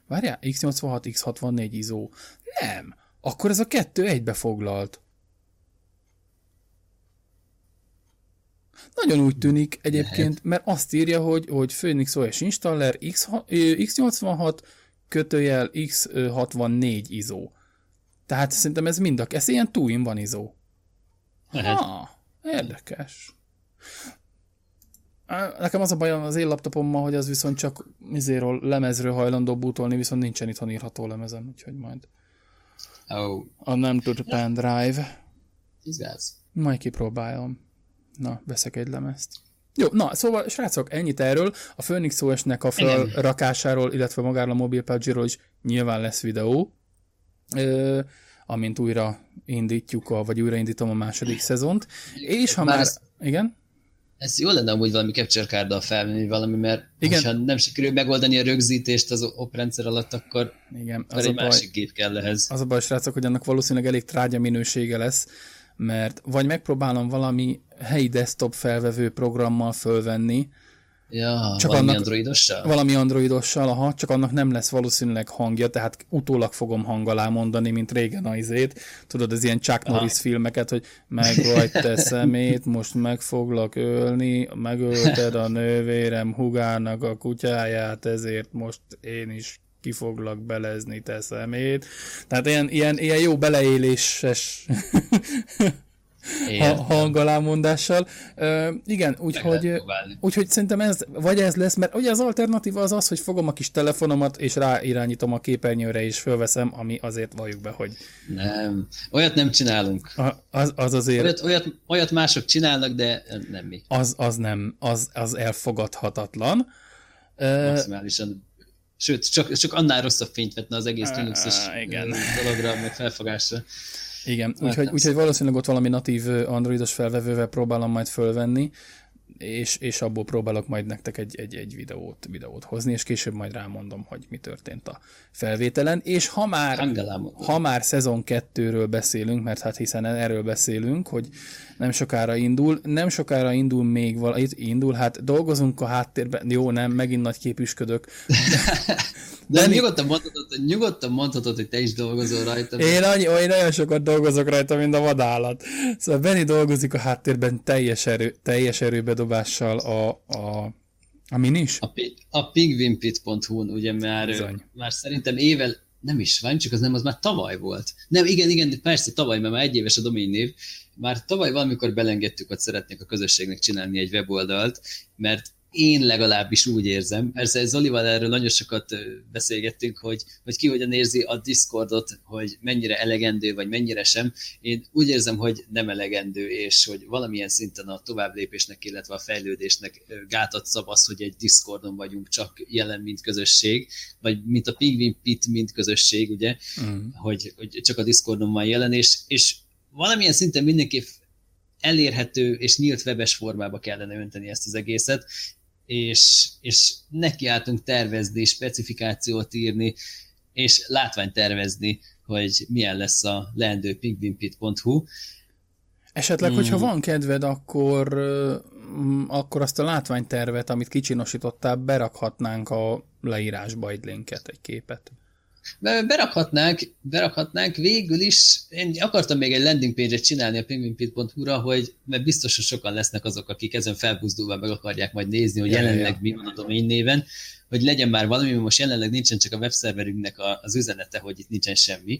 Várjál, x86, x64 ISO. Nem, akkor ez a kettő egybe foglalt. Nagyon úgy tűnik egyébként, mert azt írja, hogy, hogy Phoenix OS installer X, X86 kötőjel X64 ISO. Tehát szerintem ez mind a, ez ilyen two van ISO. Ha, érdekes. Nekem az a bajom az én laptopommal, hogy az viszont csak izéről, lemezről hajlandó bútolni, viszont nincsen itthon írható lemezen, úgyhogy majd. Oh. A nem tud pendrive. Izgáz. Majd kipróbálom. Na, veszek egy lemezt. Jó, na, szóval srácok, ennyit erről. A Phoenix OS-nek a felrakásáról, illetve magáról a mobil ról is nyilván lesz videó. Ö, amint újra indítjuk, a, vagy újraindítom a második szezont. És ha már... már... Igen? Ez jó lenne amúgy valami capture card felvenni valami, mert Igen. ha nem sikerül megoldani a rögzítést az op rendszer alatt, akkor, Igen, az egy baj, másik gép kell ehhez. Az a baj, srácok, hogy annak valószínűleg elég trágya minősége lesz, mert vagy megpróbálom valami helyi desktop felvevő programmal fölvenni, Ja, csak valami annak, androidossal? Valami androidossal, aha, csak annak nem lesz valószínűleg hangja, tehát utólag fogom hang alá mondani, mint régen a izét. Tudod, az ilyen Chuck Norris aha. filmeket, hogy megvagy te <laughs> szemét, most meg foglak ölni, megölted a nővérem hugának a kutyáját, ezért most én is ki foglak belezni te szemét. Tehát ilyen, ilyen, ilyen jó beleéléses <laughs> ha, hangalámondással. Igen, úgyhogy, úgyhogy szerintem ez, vagy ez lesz, mert ugye az alternatíva az az, hogy fogom a kis telefonomat, és ráirányítom a képernyőre, és fölveszem, ami azért valljuk be, hogy... Nem, olyat nem csinálunk. A, az, az azért... Olyat, olyat, olyat mások csinálnak, de nem mi. Az, az nem, az, az elfogadhatatlan. Maximálisan Sőt, csak, csak annál rosszabb fényt vetne az egész Linuxos dologra, meg felfogásra. Igen, úgyhogy, úgyhogy valószínűleg ott valami natív androidos felvevővel próbálom majd fölvenni, és, és abból próbálok majd nektek egy, egy, egy videót, videót hozni, és később majd rámondom, hogy mi történt a felvételen, és ha már, ha már szezon kettőről beszélünk, mert hát hiszen erről beszélünk, hogy nem sokára indul, nem sokára indul még valami, indul, hát dolgozunk a háttérben, jó, nem, megint nagy képüsködök. De <laughs> Benni... nyugodtan, mondhatod, nyugodtan mondhatod, hogy te is dolgozol rajta. Én, annyi, én nagyon sokat dolgozok rajta, mint a vadállat. Szóval Benni dolgozik a háttérben teljes, erő, teljes erőbedobással a, a a min is? A, a pingvinpit.hu-n ugye már, már szerintem ével, nem is van, csak az nem, az már tavaly volt. Nem, igen, igen, persze tavaly, mert már egy éves a domain név. Már tavaly valamikor belengedtük, hogy szeretnék a közösségnek csinálni egy weboldalt, mert én legalábbis úgy érzem, persze Zolival erről nagyon sokat beszélgettünk, hogy, hogy ki hogyan érzi a Discordot, hogy mennyire elegendő, vagy mennyire sem. Én úgy érzem, hogy nem elegendő, és hogy valamilyen szinten a továbblépésnek, illetve a fejlődésnek gátat szab az, hogy egy Discordon vagyunk csak jelen, mint közösség, vagy mint a Penguin Pit, mint közösség, ugye, mm. hogy, hogy csak a Discordon van jelen, és, és valamilyen szinten mindenképp elérhető és nyílt webes formába kellene önteni ezt az egészet, és, és nekiálltunk tervezni, specifikációt írni, és látvány tervezni, hogy milyen lesz a leendő pingvinpit.hu. Esetleg, hmm. hogyha van kedved, akkor, akkor azt a látványtervet, amit kicsinosítottál, berakhatnánk a leírásba egy linket, egy képet. Berakhatnánk, berakhatnánk végül is, én akartam még egy landing page-et csinálni a penguinpit.hu-ra, hogy, mert biztos, hogy sokan lesznek azok, akik ezen felbuzdulva meg akarják majd nézni, hogy ja, jelenleg ja. mi van a domain néven, hogy legyen már valami, most jelenleg nincsen csak a webszerverünknek az üzenete, hogy itt nincsen semmi.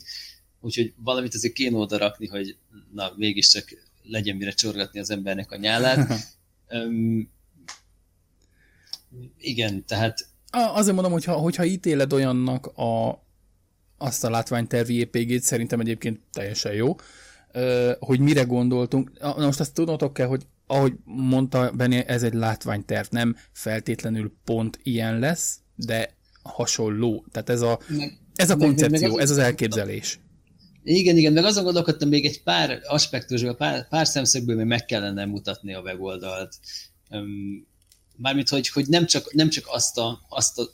Úgyhogy valamit azért kéne oda rakni, hogy na, mégiscsak legyen mire csorgatni az embernek a nyálát. <laughs> um, igen, tehát Azért mondom, hogyha, hogyha ítéled olyannak a, azt a látványtervi JPG-t, szerintem egyébként teljesen jó, hogy mire gondoltunk. Na most azt tudnotok kell, hogy ahogy mondta Benni, ez egy látványterv, nem feltétlenül pont ilyen lesz, de hasonló. Tehát ez a, ez a koncepció, ez az elképzelés. Igen, igen, meg azon gondolkodtam, még egy pár aspektusból, pár, pár szemszögből még meg kellene mutatni a weboldalt. Mármint, hogy, hogy nem, csak, nem csak azt a, azt a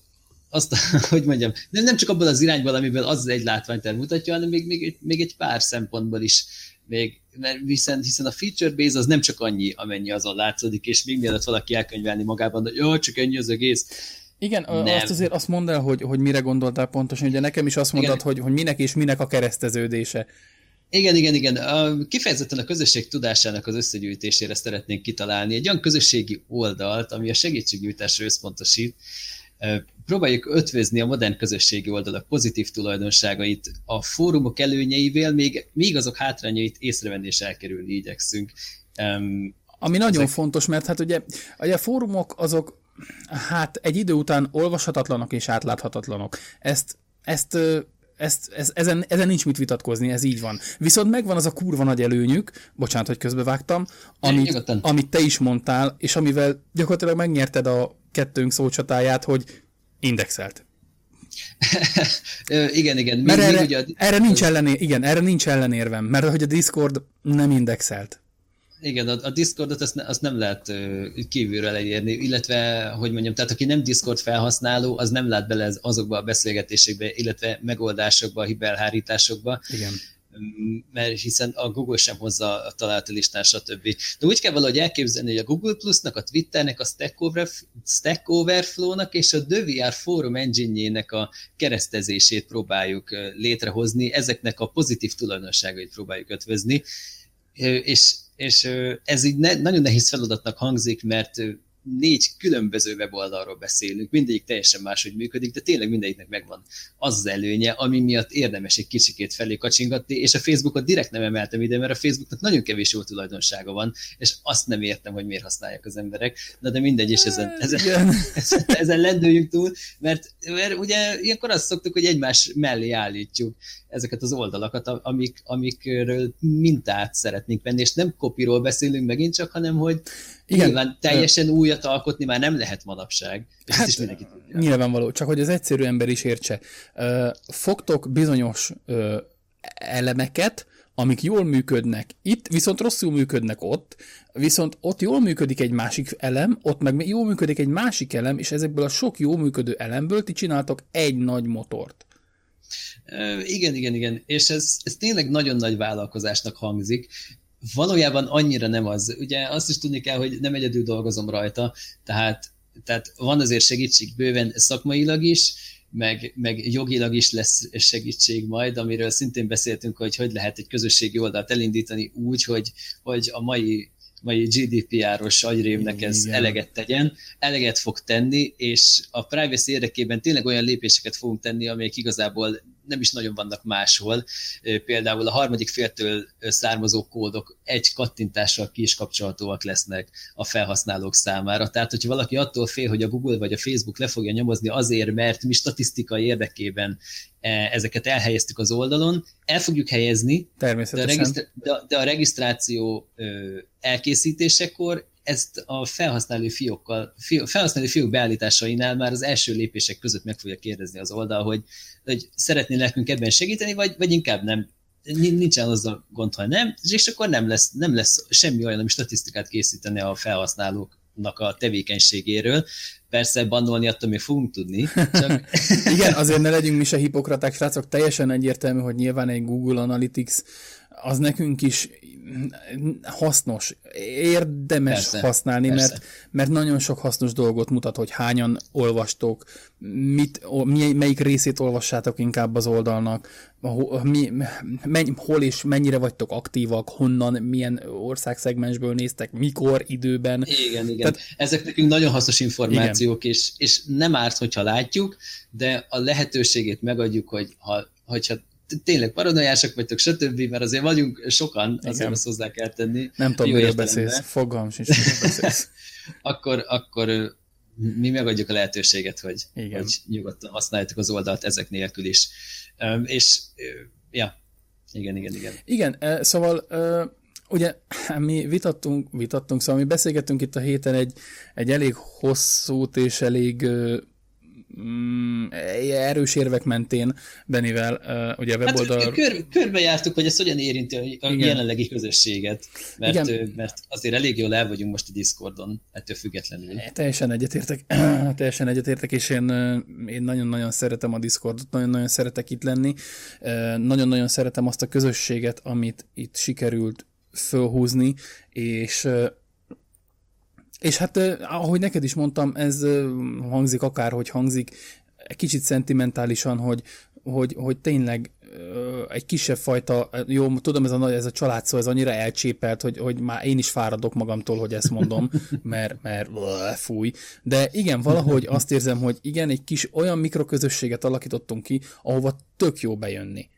azt, <laughs> hogy mondjam, nem, nem csak abban az irányban, amiben az egy látványterv mutatja, hanem még, még, egy, még egy pár szempontból is még, mert hiszen, hiszen a feature base az nem csak annyi, amennyi azon látszódik, és még mielőtt valaki elkönyvelni magában, hogy jó, csak ennyi az egész. Igen, nem. azt azért azt mondd el, hogy, hogy mire gondoltál pontosan, ugye nekem is azt mondod, hogy, hogy minek és minek a kereszteződése. Igen, igen, igen. Kifejezetten a közösség tudásának az összegyűjtésére szeretnénk kitalálni egy olyan közösségi oldalt, ami a segítségnyújtásra összpontosít, próbáljuk ötvözni a modern közösségi oldalak pozitív tulajdonságait a fórumok előnyeivel, még, még azok hátrányait észrevenni és elkerülni igyekszünk. Um, Ami nagyon ezek... fontos, mert hát ugye, ugye a fórumok azok hát egy idő után olvashatatlanok és átláthatatlanok. Ezt, ezt ezt, ez, ezen, ezen nincs mit vitatkozni, ez így van. Viszont megvan az a kurva nagy előnyük, bocsánat, hogy közbevágtam, amit, amit te is mondtál, és amivel gyakorlatilag megnyerted a kettőnk szócsatáját, hogy indexelt. igen, igen. Mert erre, ugye a... erre nincs ellené, igen, erre nincs ellenérvem, mert hogy a Discord nem indexelt. Igen, a, a Discordot azt, ne, azt nem lehet kívülről elérni, illetve, hogy mondjam, tehát aki nem Discord felhasználó, az nem lát bele azokba a beszélgetésekbe, illetve megoldásokba, hibelhárításokba. Igen mert hiszen a Google sem hozza a találati listán, stb. De úgy kell valahogy elképzelni, hogy a Google Plus-nak, a Twitternek, a Stack, Over, Stack Overflow-nak és a DeVR Forum engine a keresztezését próbáljuk létrehozni, ezeknek a pozitív tulajdonságait próbáljuk ötvözni, és, és ez így ne, nagyon nehéz feladatnak hangzik, mert négy különböző weboldalról beszélünk, mindegyik teljesen máshogy működik, de tényleg mindegyiknek megvan az az előnye, ami miatt érdemes egy kicsikét felé kacsingatni, és a Facebookot direkt nem emeltem ide, mert a Facebooknak nagyon kevés jó tulajdonsága van, és azt nem értem, hogy miért használják az emberek. Na de mindegy, és ezen, ezen, ezen, ezen lendüljünk túl, mert, mert ugye ilyenkor azt szoktuk, hogy egymás mellé állítjuk ezeket az oldalakat, amik, amikről mintát szeretnénk venni, és nem kopiról beszélünk megint csak, hanem hogy igen, nyilván teljesen újat alkotni már nem lehet manapság. És hát, is mindenki tudja. Nyilvánvaló, csak hogy az egyszerű ember is értse. Fogtok bizonyos elemeket, amik jól működnek itt, viszont rosszul működnek ott, viszont ott jól működik egy másik elem, ott meg jól működik egy másik elem, és ezekből a sok jó működő elemből ti csináltok egy nagy motort. Igen, igen, igen. És ez, ez tényleg nagyon nagy vállalkozásnak hangzik. Valójában annyira nem az. Ugye azt is tudni kell, hogy nem egyedül dolgozom rajta, tehát, tehát van azért segítség bőven szakmailag is, meg, meg jogilag is lesz segítség majd, amiről szintén beszéltünk, hogy hogy lehet egy közösségi oldalt elindítani úgy, hogy, hogy a mai mai GDPR-os agyrévnek ez Igen. eleget tegyen, eleget fog tenni, és a privacy érdekében tényleg olyan lépéseket fogunk tenni, amelyek igazából nem is nagyon vannak máshol. Például a harmadik féltől származó kódok egy kattintással ki is kapcsolhatóak lesznek a felhasználók számára. Tehát, hogyha valaki attól fél, hogy a Google vagy a Facebook le fogja nyomozni azért, mert mi statisztikai érdekében ezeket elhelyeztük az oldalon, el fogjuk helyezni, Természetesen. De a, regisztr- de, de a regisztráció elkészítésekor ezt a felhasználó fiókkal, fió, felhasználó fiók beállításainál már az első lépések között meg fogja kérdezni az oldal, hogy, hogy szeretné nekünk ebben segíteni, vagy, vagy inkább nem. Nincsen az a gond, ha nem, és akkor nem lesz, nem lesz semmi olyan, ami statisztikát készíteni a felhasználóknak a tevékenységéről. Persze bannolni attól még fogunk tudni. <laughs> Csak... Igen, azért ne legyünk mi se hipokraták, srácok, teljesen egyértelmű, hogy nyilván egy Google Analytics az nekünk is hasznos, érdemes persze, használni, persze. Mert, mert nagyon sok hasznos dolgot mutat, hogy hányan olvastok, mit, melyik részét olvassátok inkább az oldalnak, mi, menny, hol és mennyire vagytok aktívak, honnan, milyen országszegmensből néztek, mikor, időben. Igen, igen. Tehát, Ezek nekünk nagyon hasznos információk, és, és nem árt, hogyha látjuk, de a lehetőségét megadjuk, hogy ha, hogyha tényleg paranoiásak vagytok, stb., mert azért vagyunk sokan, azért Igen. azt hozzá kell tenni. Nem tudom, miről beszélsz, fogam sincs, <laughs> beszélsz. akkor, akkor mi megadjuk a lehetőséget, hogy, Igen. hogy nyugodtan használjátok az oldalt ezek nélkül is. És ja, igen, igen, igen. Igen, szóval ugye mi vitattunk, vitattunk, szóval mi beszélgettünk itt a héten egy, egy elég hosszút és elég mm, erős érvek mentén Benivel, uh, ugye a hát, weboldal... Hát, kör, körbejártuk, hogy ez hogyan érinti a Igen. jelenlegi közösséget, mert, Igen. mert azért elég jól el vagyunk most a Discordon, ettől függetlenül. Teljesen egyetértek, <clears throat> teljesen egyetértek, és én, én nagyon-nagyon szeretem a Discordot, nagyon-nagyon szeretek itt lenni, nagyon-nagyon szeretem azt a közösséget, amit itt sikerült fölhúzni, és és hát, ahogy neked is mondtam, ez hangzik akárhogy hangzik, egy kicsit szentimentálisan, hogy, hogy, hogy tényleg egy kisebb fajta, jó, tudom, ez a, ez a család szó, ez annyira elcsépelt, hogy, hogy már én is fáradok magamtól, hogy ezt mondom, <laughs> mert, mert fúj. De igen, valahogy azt érzem, hogy igen, egy kis olyan mikroközösséget alakítottunk ki, ahova tök jó bejönni.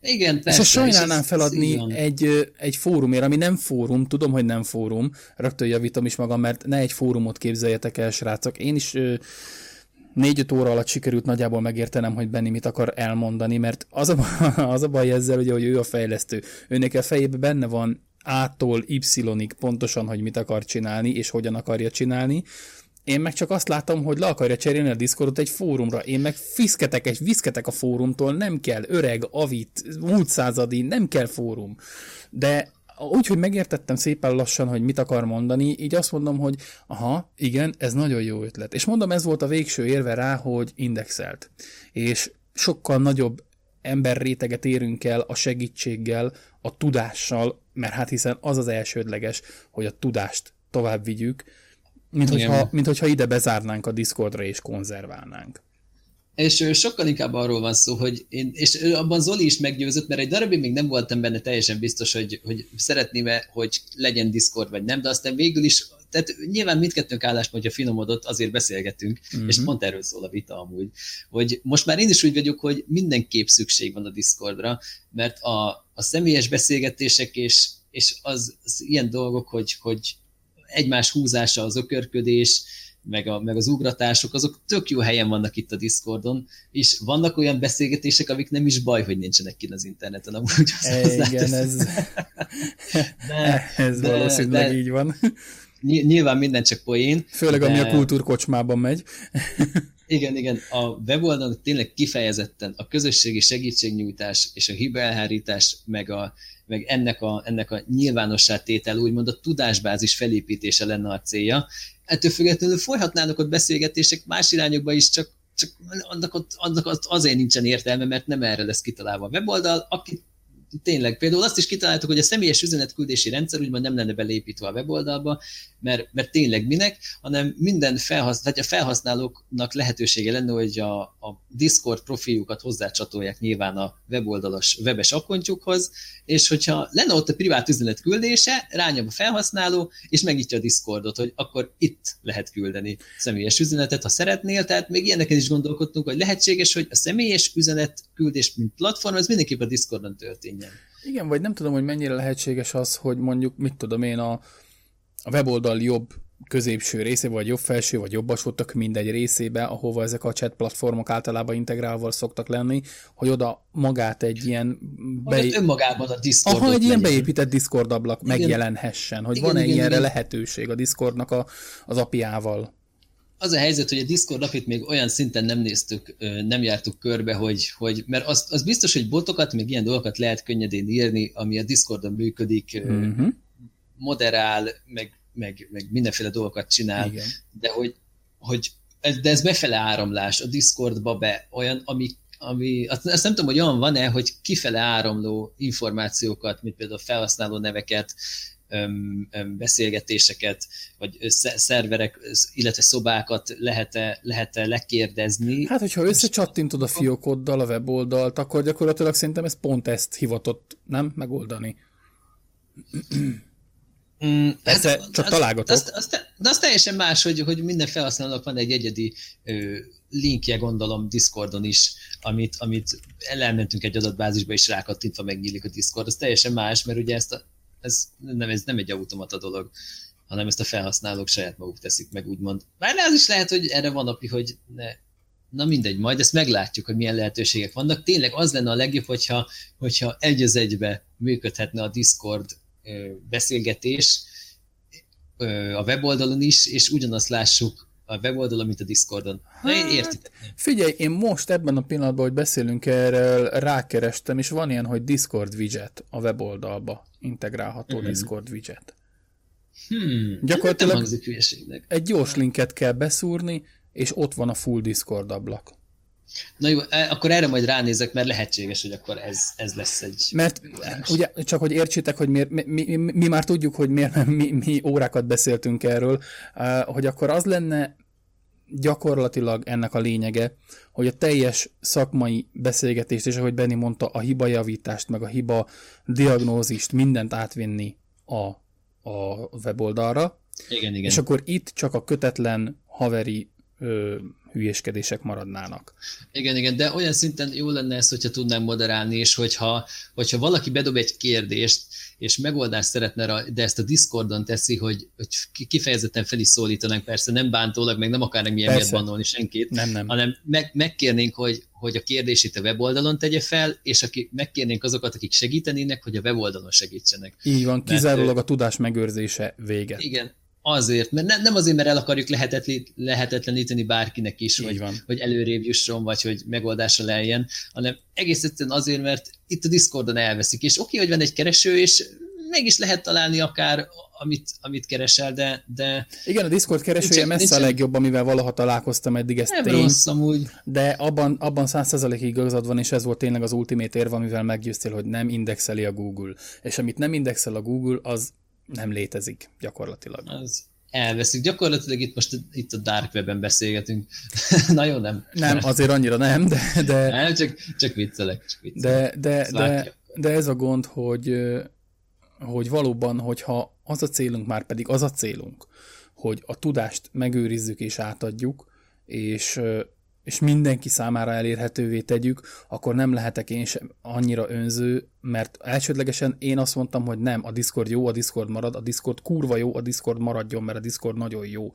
Igen, persze. A sajnálnám feladni egy, egy fórumért, ami nem fórum, tudom, hogy nem fórum, rögtön javítom is magam, mert ne egy fórumot képzeljetek el, srácok. Én is négy-öt óra alatt sikerült nagyjából megértenem, hogy Benni mit akar elmondani, mert az a, <laughs> az a baj ezzel, ugye, hogy ő a fejlesztő. Őnek a fejében benne van A-tól Y-ig pontosan, hogy mit akar csinálni, és hogyan akarja csinálni. Én meg csak azt látom, hogy le akarja cserélni a Discordot egy fórumra. Én meg fiszketek, egy viszketek a fórumtól, nem kell öreg, avit, múlt századi, nem kell fórum. De úgy, hogy megértettem szépen lassan, hogy mit akar mondani, így azt mondom, hogy aha, igen, ez nagyon jó ötlet. És mondom, ez volt a végső érve rá, hogy indexelt. És sokkal nagyobb emberréteget érünk el a segítséggel, a tudással, mert hát hiszen az az elsődleges, hogy a tudást tovább vigyük, mint, hogyha, mint hogyha ide bezárnánk a Discordra és konzerválnánk. És sokkal inkább arról van szó, hogy én, és abban Zoli is meggyőzött, mert egy darabig még nem voltam benne teljesen biztos, hogy, hogy szeretném-e, hogy legyen Discord vagy nem, de aztán végül is, tehát nyilván mindkettőnk álláspontja finomodott, azért beszélgetünk, mm-hmm. és mhm. pont erről szól a vita amúgy, hogy most már én is úgy vagyok, hogy mindenképp szükség van a Discordra, mert a, a személyes beszélgetések és, és az, az ilyen dolgok, hogy, hogy egymás húzása, az ökörködés, meg, a, meg az ugratások, azok tök jó helyen vannak itt a Discordon, és vannak olyan beszélgetések, amik nem is baj, hogy nincsenek kint az interneten, amúgy Igen, ez, <laughs> de, ez de, valószínűleg de, így van. Nyilván minden csak poén. Főleg, de... ami a kultúrkocsmában megy. <laughs> Igen, igen, a weboldalon tényleg kifejezetten a közösségi segítségnyújtás és a hibaelhárítás, meg, a, meg ennek, a, ennek a nyilvánossá tétel, úgymond a tudásbázis felépítése lenne a célja, ettől függetlenül folyhatnának ott beszélgetések más irányokba is, csak, csak annak, ott, annak ott azért nincsen értelme, mert nem erre lesz kitalálva a weboldal. Aki tényleg, például azt is kitaláltuk, hogy a személyes üzenetküldési rendszer úgymond nem lenne belépítve a weboldalba, mert, mert tényleg minek, hanem minden felhasználó, a felhasználóknak lehetősége lenne, hogy a, a Discord profiljukat hozzácsatolják nyilván a weboldalas webes akkontjukhoz, és hogyha lenne ott a privát üzenet küldése, rányom a felhasználó, és megnyitja a Discordot, hogy akkor itt lehet küldeni személyes üzenetet, ha szeretnél, tehát még ilyeneken is gondolkodtunk, hogy lehetséges, hogy a személyes üzenet küldés, mint platform, ez mindenképp a Discordon történjen. Igen, vagy nem tudom, hogy mennyire lehetséges az, hogy mondjuk, mit tudom én, a, a weboldal jobb középső része, vagy jobb felső, vagy jobb alsó, tök mindegy részébe, ahova ezek a chat platformok általában integrálva szoktak lenni, hogy oda magát egy ilyen... Be... önmagában a Discord. Aha, egy ilyen beépített Discord ablak igen. megjelenhessen, hogy van-e igen, ilyenre igen. lehetőség a Discordnak a, az apiával. Az a helyzet, hogy a Discord apit még olyan szinten nem néztük, nem jártuk körbe, hogy, hogy mert az, az biztos, hogy botokat, még ilyen dolgokat lehet könnyedén írni, ami a Discordon működik, uh-huh. moderál, meg meg, meg mindenféle dolgokat csinál, Igen. de hogy, hogy ez, de ez befele áramlás a Discordba be, olyan, ami, ami azt, azt nem tudom, hogy olyan van-e, hogy kifele áramló információkat, mint például felhasználó neveket, beszélgetéseket, vagy szerverek, illetve szobákat lehet-e, lehet-e lekérdezni. Hát, hogyha összecsattintod a fiókoddal a weboldalt, akkor gyakorlatilag szerintem ez pont ezt hivatott, nem? Megoldani. Mm, Persze, ez, csak az, találgatok. Az, az, de az teljesen más, hogy, hogy minden felhasználónak van egy egyedi ö, linkje, gondolom Discordon is, amit, amit elmentünk egy adatbázisba, és rákattintva megnyílik a Discord. Az teljesen más, mert ugye ezt a, ez, nem, ez nem egy automata dolog, hanem ezt a felhasználók saját maguk teszik meg, úgymond. Bár az is lehet, hogy erre van api, hogy ne, na mindegy, majd ezt meglátjuk, hogy milyen lehetőségek vannak. Tényleg az lenne a legjobb, hogyha, hogyha egy az egybe működhetne a Discord beszélgetés a weboldalon is, és ugyanazt lássuk a weboldalon, mint a Discordon. Na, én értitek. Hát, figyelj, én most ebben a pillanatban, hogy beszélünk erről, rákerestem, és van ilyen, hogy Discord widget a weboldalba, integrálható uh-huh. Discord widget. Hmm, Gyakorlatilag egy gyors linket kell beszúrni, és ott van a full Discord ablak. Na jó, e, akkor erre majd ránézek, mert lehetséges, hogy akkor ez, ez lesz egy... Mert ugye, csak hogy értsétek, hogy miért, mi, mi, mi már tudjuk, hogy miért mi, mi órákat beszéltünk erről, e, hogy akkor az lenne gyakorlatilag ennek a lényege, hogy a teljes szakmai beszélgetést, és ahogy Benni mondta, a hibajavítást, meg a hiba diagnózist, mindent átvinni a, a weboldalra. Igen, igen. És akkor itt csak a kötetlen haveri ö, hülyéskedések maradnának. Igen, igen, de olyan szinten jó lenne ez, hogyha tudnánk moderálni, és hogyha, hogyha valaki bedob egy kérdést, és megoldást szeretne rá, de ezt a Discordon teszi, hogy, hogy kifejezetten fel is szólítanánk, persze nem bántólag, meg nem akarnak milyen miatt bannolni senkit, nem, nem. hanem meg, megkérnénk, hogy, hogy a kérdését a weboldalon tegye fel, és aki, megkérnénk azokat, akik segítenének, hogy a weboldalon segítsenek. Így van, kizárólag Mert, a tudás megőrzése vége. Igen, Azért, mert ne, nem azért, mert el akarjuk lehetetleníteni bárkinek is, hogy, van. hogy előrébb jusson, vagy hogy megoldásra lejjen, hanem egész egyszerűen azért, mert itt a Discordon elveszik, és oké, hogy van egy kereső, és meg is lehet találni akár, amit, amit keresel, de, de... Igen, a Discord keresője nincsen, messze nincsen... a legjobb, amivel valaha találkoztam eddig, ezt nem tény, rossz amúgy. De abban, abban 100%-ig igazad van, és ez volt tényleg az ultimate érve, amivel meggyőztél, hogy nem indexeli a Google. És amit nem indexel a Google, az nem létezik gyakorlatilag. Az elveszik. Gyakorlatilag itt most itt a Dark Web-en beszélgetünk. <laughs> Na jó, nem. Nem, azért annyira nem, de... de nem, csak, csak viccelek. Csak viccelek. De, de, de, de, ez a gond, hogy, hogy valóban, hogyha az a célunk, már pedig az a célunk, hogy a tudást megőrizzük és átadjuk, és és mindenki számára elérhetővé tegyük, akkor nem lehetek én sem annyira önző, mert elsődlegesen én azt mondtam, hogy nem, a Discord jó, a Discord marad, a Discord kurva jó, a Discord maradjon, mert a Discord nagyon jó.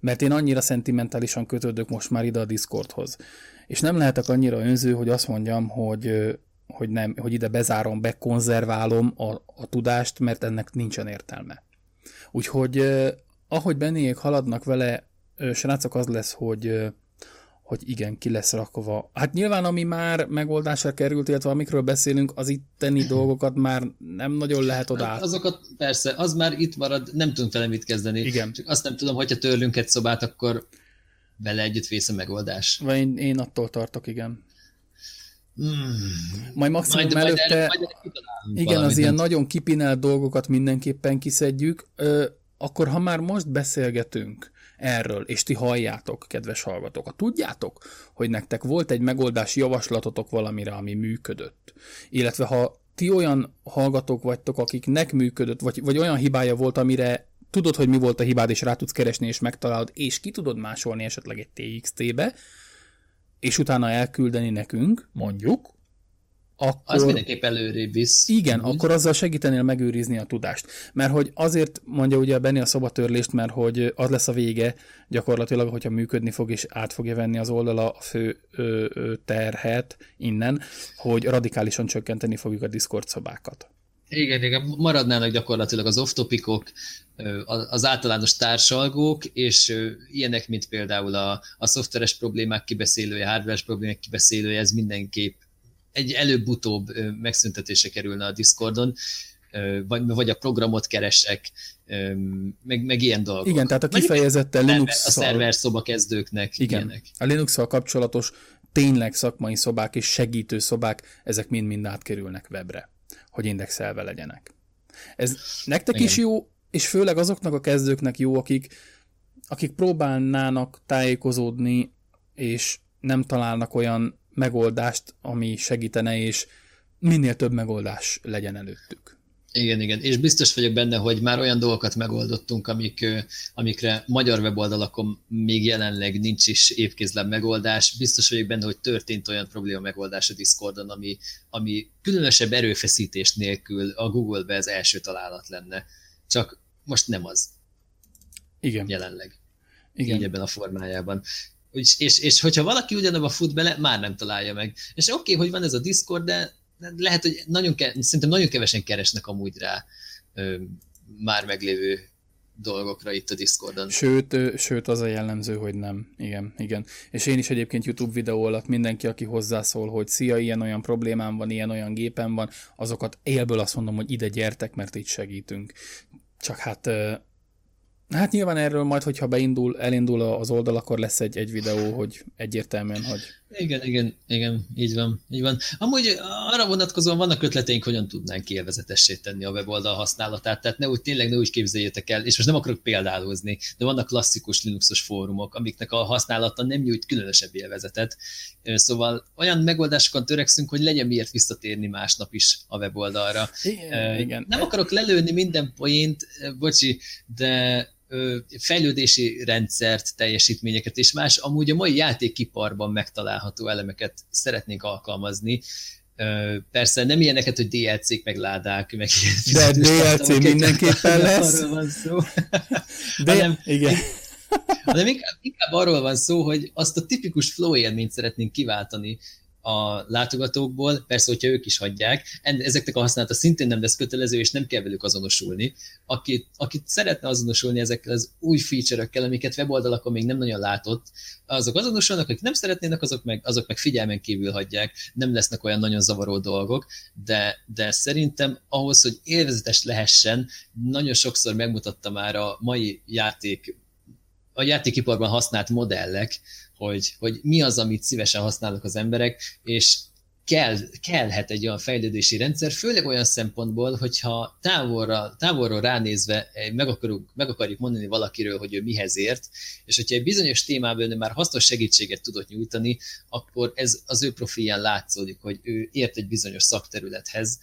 Mert én annyira szentimentálisan kötődök most már ide a Discordhoz. És nem lehetek annyira önző, hogy azt mondjam, hogy, hogy, nem, hogy ide bezárom, bekonzerválom a, a tudást, mert ennek nincsen értelme. Úgyhogy ahogy bennék haladnak vele, srácok, az lesz, hogy hogy igen, ki lesz rakva. Hát nyilván, ami már megoldásra került, illetve amikről beszélünk, az itteni <clears throat> dolgokat már nem nagyon lehet oda. Hát azokat persze, az már itt marad, nem tudunk vele mit kezdeni. Igen. Csak azt nem tudom, hogyha törlünk egy szobát, akkor vele együtt vész a megoldás. Vagy én, én attól tartok, igen. Hmm. Majd maximum majd, előtte, majd, majd igen, az ilyen nagyon kipinelt dolgokat mindenképpen kiszedjük, ö, akkor ha már most beszélgetünk, erről, és ti halljátok, kedves hallgatók. Ha tudjátok, hogy nektek volt egy megoldási javaslatotok valamire, ami működött, illetve ha ti olyan hallgatók vagytok, akiknek működött, vagy, vagy olyan hibája volt, amire tudod, hogy mi volt a hibád, és rá tudsz keresni, és megtalálod, és ki tudod másolni esetleg egy TXT-be, és utána elküldeni nekünk, mondjuk, akkor... Az mindenképp előrébb visz. Igen, úgy. akkor azzal segítenél megőrizni a tudást. Mert hogy azért mondja ugye Benni a szobatörlést, mert hogy az lesz a vége gyakorlatilag, hogyha működni fog, és át fogja venni az oldala a fő ö, ö, terhet innen, hogy radikálisan csökkenteni fogjuk a Discord szobákat. Igen, igen, maradnának gyakorlatilag az off-topikok, az általános társalgók, és ilyenek, mint például a, a szoftveres problémák kibeszélője, hardveres problémák kibeszélője, ez mindenképp egy előbb-utóbb megszüntetése kerülne a Discordon, vagy, vagy a programot keresek, meg, meg ilyen dolgok. Igen, tehát a kifejezetten linux A szerver szoba kezdőknek Igen, ilyenek. a linux kapcsolatos tényleg szakmai szobák és segítő szobák, ezek mind-mind átkerülnek webre, hogy indexelve legyenek. Ez nektek Igen. is jó, és főleg azoknak a kezdőknek jó, akik, akik próbálnának tájékozódni, és nem találnak olyan megoldást, ami segítene, és minél több megoldás legyen előttük. Igen, igen, és biztos vagyok benne, hogy már olyan dolgokat megoldottunk, amik, amikre magyar weboldalakon még jelenleg nincs is évkézlem megoldás. Biztos vagyok benne, hogy történt olyan probléma megoldás a Discordon, ami, ami különösebb erőfeszítés nélkül a Google-be az első találat lenne. Csak most nem az. Igen. Jelenleg. Igen. Így ebben a formájában. És, és, és hogyha valaki ugyanabba fut bele, már nem találja meg. És oké, okay, hogy van ez a Discord, de lehet, hogy nagyon ke- szerintem nagyon kevesen keresnek amúgy rá ö, már meglévő dolgokra itt a Discordon. Sőt, sőt, az a jellemző, hogy nem. Igen, igen. És én is egyébként YouTube videó alatt mindenki, aki hozzászól, hogy szia, ilyen-olyan problémám van, ilyen-olyan gépem van, azokat élből azt mondom, hogy ide gyertek, mert itt segítünk. Csak hát Hát nyilván erről majd, hogyha beindul, elindul az oldal, akkor lesz egy, egy videó, hogy egyértelműen, hogy... Igen, igen, igen, így van, így van. Amúgy arra vonatkozóan vannak ötleteink, hogyan tudnánk élvezetessé tenni a weboldal használatát, tehát ne úgy, tényleg ne úgy képzeljétek el, és most nem akarok példálózni, de vannak klasszikus Linuxos fórumok, amiknek a használata nem nyújt különösebb élvezetet, szóval olyan megoldásokon törekszünk, hogy legyen miért visszatérni másnap is a weboldalra. Igen, uh, igen. Nem akarok lelőni minden poént, bocsi, de fejlődési rendszert, teljesítményeket és más amúgy a mai játékiparban megtalálható elemeket szeretnénk alkalmazni. Persze nem ilyeneket, hogy DLC-k, meg ládák, meg De DLC mindenképpen lesz. Arról van szó. <laughs> De, hanem, igen. <laughs> hanem inkább, inkább arról van szó, hogy azt a tipikus flow élményt szeretnénk kiváltani a látogatókból, persze, hogyha ők is hagyják, ezeknek a használata szintén nem lesz kötelező, és nem kell velük azonosulni. Akit, akit szeretne azonosulni ezekkel az új feature-ökkel, amiket weboldalakon még nem nagyon látott, azok azonosulnak, akik nem szeretnének, azok meg, azok meg figyelmen kívül hagyják, nem lesznek olyan nagyon zavaró dolgok, de, de szerintem ahhoz, hogy élvezetes lehessen, nagyon sokszor megmutatta már a mai játék a játékiparban használt modellek, hogy, hogy mi az, amit szívesen használnak az emberek, és kell, kellhet egy olyan fejlődési rendszer, főleg olyan szempontból, hogyha távolra, távolról ránézve meg, akarjuk, meg akarjuk mondani valakiről, hogy ő mihez ért, és hogyha egy bizonyos témában ő már hasznos segítséget tudott nyújtani, akkor ez az ő profilján látszódik, hogy ő ért egy bizonyos szakterülethez,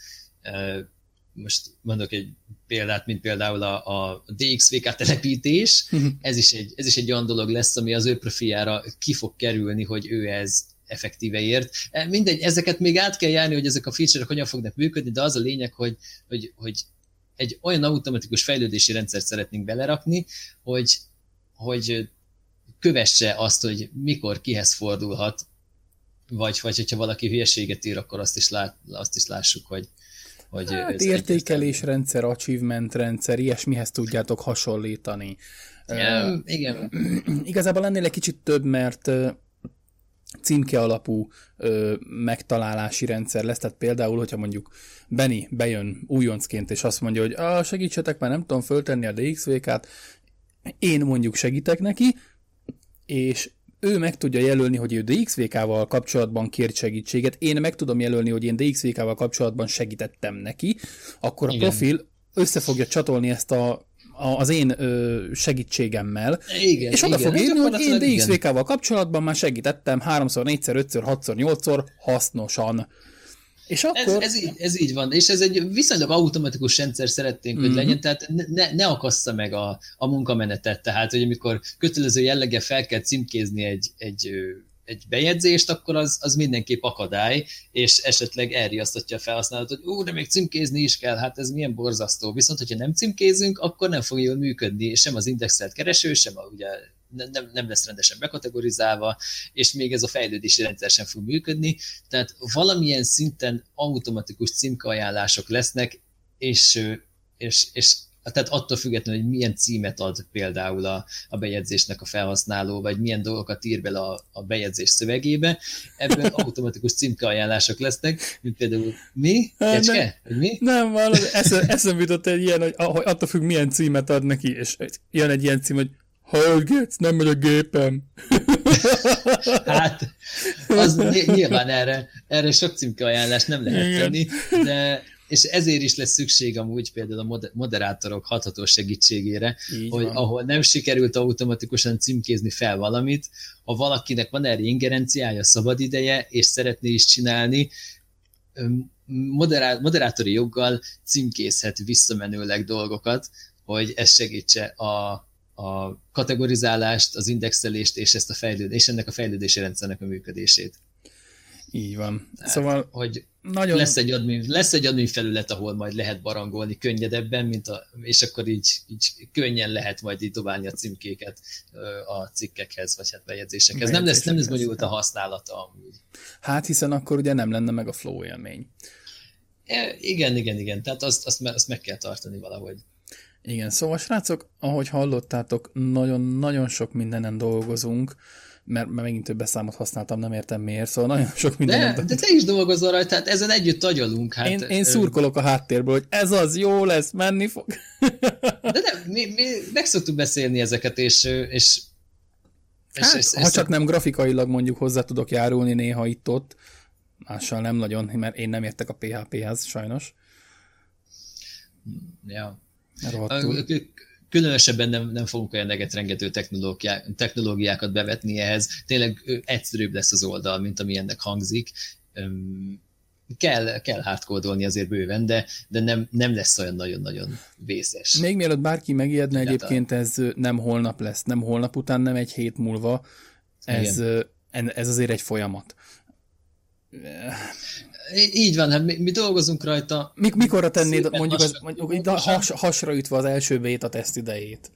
most mondok egy példát, mint például a, a DXVK telepítés, mhm. ez is, egy, ez is egy olyan dolog lesz, ami az ő profiára ki fog kerülni, hogy ő ez effektíve ért. E, mindegy, ezeket még át kell járni, hogy ezek a feature-ok hogyan fognak működni, de az a lényeg, hogy, hogy, hogy egy olyan automatikus fejlődési rendszert szeretnénk belerakni, hogy, hogy kövesse azt, hogy mikor kihez fordulhat, vagy, vagy hogyha valaki hülyeséget ír, akkor azt is, lát, azt is lássuk, hogy, hogy hát értékelésrendszer, achievement rendszer, ilyesmihez tudjátok hasonlítani. Ja, uh, igen. <clears throat> Igazából ennél egy kicsit több, mert címke alapú ö, megtalálási rendszer lesz, tehát például, hogyha mondjuk Benny bejön újoncként, és azt mondja, hogy ah, segítsetek, már nem tudom föltenni a DXV-kat, én mondjuk segítek neki, és ő meg tudja jelölni, hogy ő DXVK-val kapcsolatban kért segítséget, én meg tudom jelölni, hogy én DXVK-val kapcsolatban segítettem neki, akkor a Igen. profil össze fogja csatolni ezt a az én ö, segítségemmel, igen, és oda igen, fog írni, hogy én DXVK-val kapcsolatban már segítettem háromszor, négyszer, ötször, hatszor, nyolcszor hasznosan. És akkor... ez, ez, így, ez így van, és ez egy viszonylag automatikus rendszer szeretnénk, hogy mm-hmm. legyen, tehát ne, ne akassza meg a, a munkamenetet, tehát hogy amikor kötelező jelleggel fel kell címkézni egy, egy, egy bejegyzést, akkor az, az mindenképp akadály, és esetleg elriasztatja a felhasználót, hogy ú, de még címkézni is kell, hát ez milyen borzasztó. Viszont, hogyha nem címkézünk, akkor nem fog jól működni, sem az indexelt kereső, sem a ugye nem, nem lesz rendesen bekategorizálva, és még ez a fejlődési rendszer sem fog működni. Tehát valamilyen szinten automatikus címkeajánlások lesznek, és, és, és tehát attól függetlenül, hogy milyen címet ad például a, a bejegyzésnek a felhasználó, vagy milyen dolgokat ír bele a, a bejegyzés szövegébe, ebből <laughs> automatikus címkeajánlások lesznek, mint például mi? Kecske? Nem, mi? nem valami, eszembe jutott egy ilyen, hogy attól függ, milyen címet ad neki, és jön egy ilyen cím, hogy Hallgatsz, nem megy a gépem. <laughs> hát, az nyilván erre, erre sok címke ajánlást nem lehet tenni, de és ezért is lesz szükség amúgy például a moderátorok hatható segítségére, Így hogy van. ahol nem sikerült automatikusan címkézni fel valamit, ha valakinek van erre ingerenciája, szabad ideje, és szeretné is csinálni, moderá- moderátori joggal címkézhet visszamenőleg dolgokat, hogy ez segítse a, a kategorizálást, az indexelést és ezt a fejlődés, és ennek a fejlődési rendszernek a működését. Így van. Hát, szóval hogy nagyon... lesz, egy admin, lesz egy admin felület, ahol majd lehet barangolni könnyedebben, mint a, és akkor így, így könnyen lehet majd így dobálni a címkéket a cikkekhez, vagy hát bejegyzésekhez. Nem lesz, nem lesz bonyolult a használata amúgy. Hát hiszen akkor ugye nem lenne meg a flow élmény. E, igen, igen, igen. Tehát azt, azt, azt meg kell tartani valahogy. Igen, szóval srácok, ahogy hallottátok, nagyon-nagyon sok mindenen dolgozunk, mert, mert megint több beszámot használtam, nem értem miért, szóval nagyon sok minden. De, de te is dolgozol rajta, tehát ezen együtt agyalunk. Hát, én, én szurkolok a háttérből, hogy ez az, jó lesz, menni fog. De nem, mi, mi meg szoktuk beszélni ezeket, és, és, hát, és ha csak nem grafikailag mondjuk hozzá tudok járulni néha itt-ott, mással nem nagyon, mert én nem értek a PHP-hez, sajnos. Ja. Rohadtul különösebben nem, nem fogunk olyan rengető technológiá, technológiákat bevetni ehhez. Tényleg egyszerűbb lesz az oldal, mint ami ennek hangzik. kell, kell hardcodolni azért bőven, de, de nem, nem lesz olyan nagyon-nagyon vészes. Még mielőtt bárki megijedne, egyébként ez nem holnap lesz, nem holnap után, nem egy hét múlva. Ez, ez azért egy folyamat. Így van, hát mi, mi dolgozunk rajta. Mik, mikorra tennéd mondjuk, az, mondjuk has, hasra ütve az első beta teszt idejét?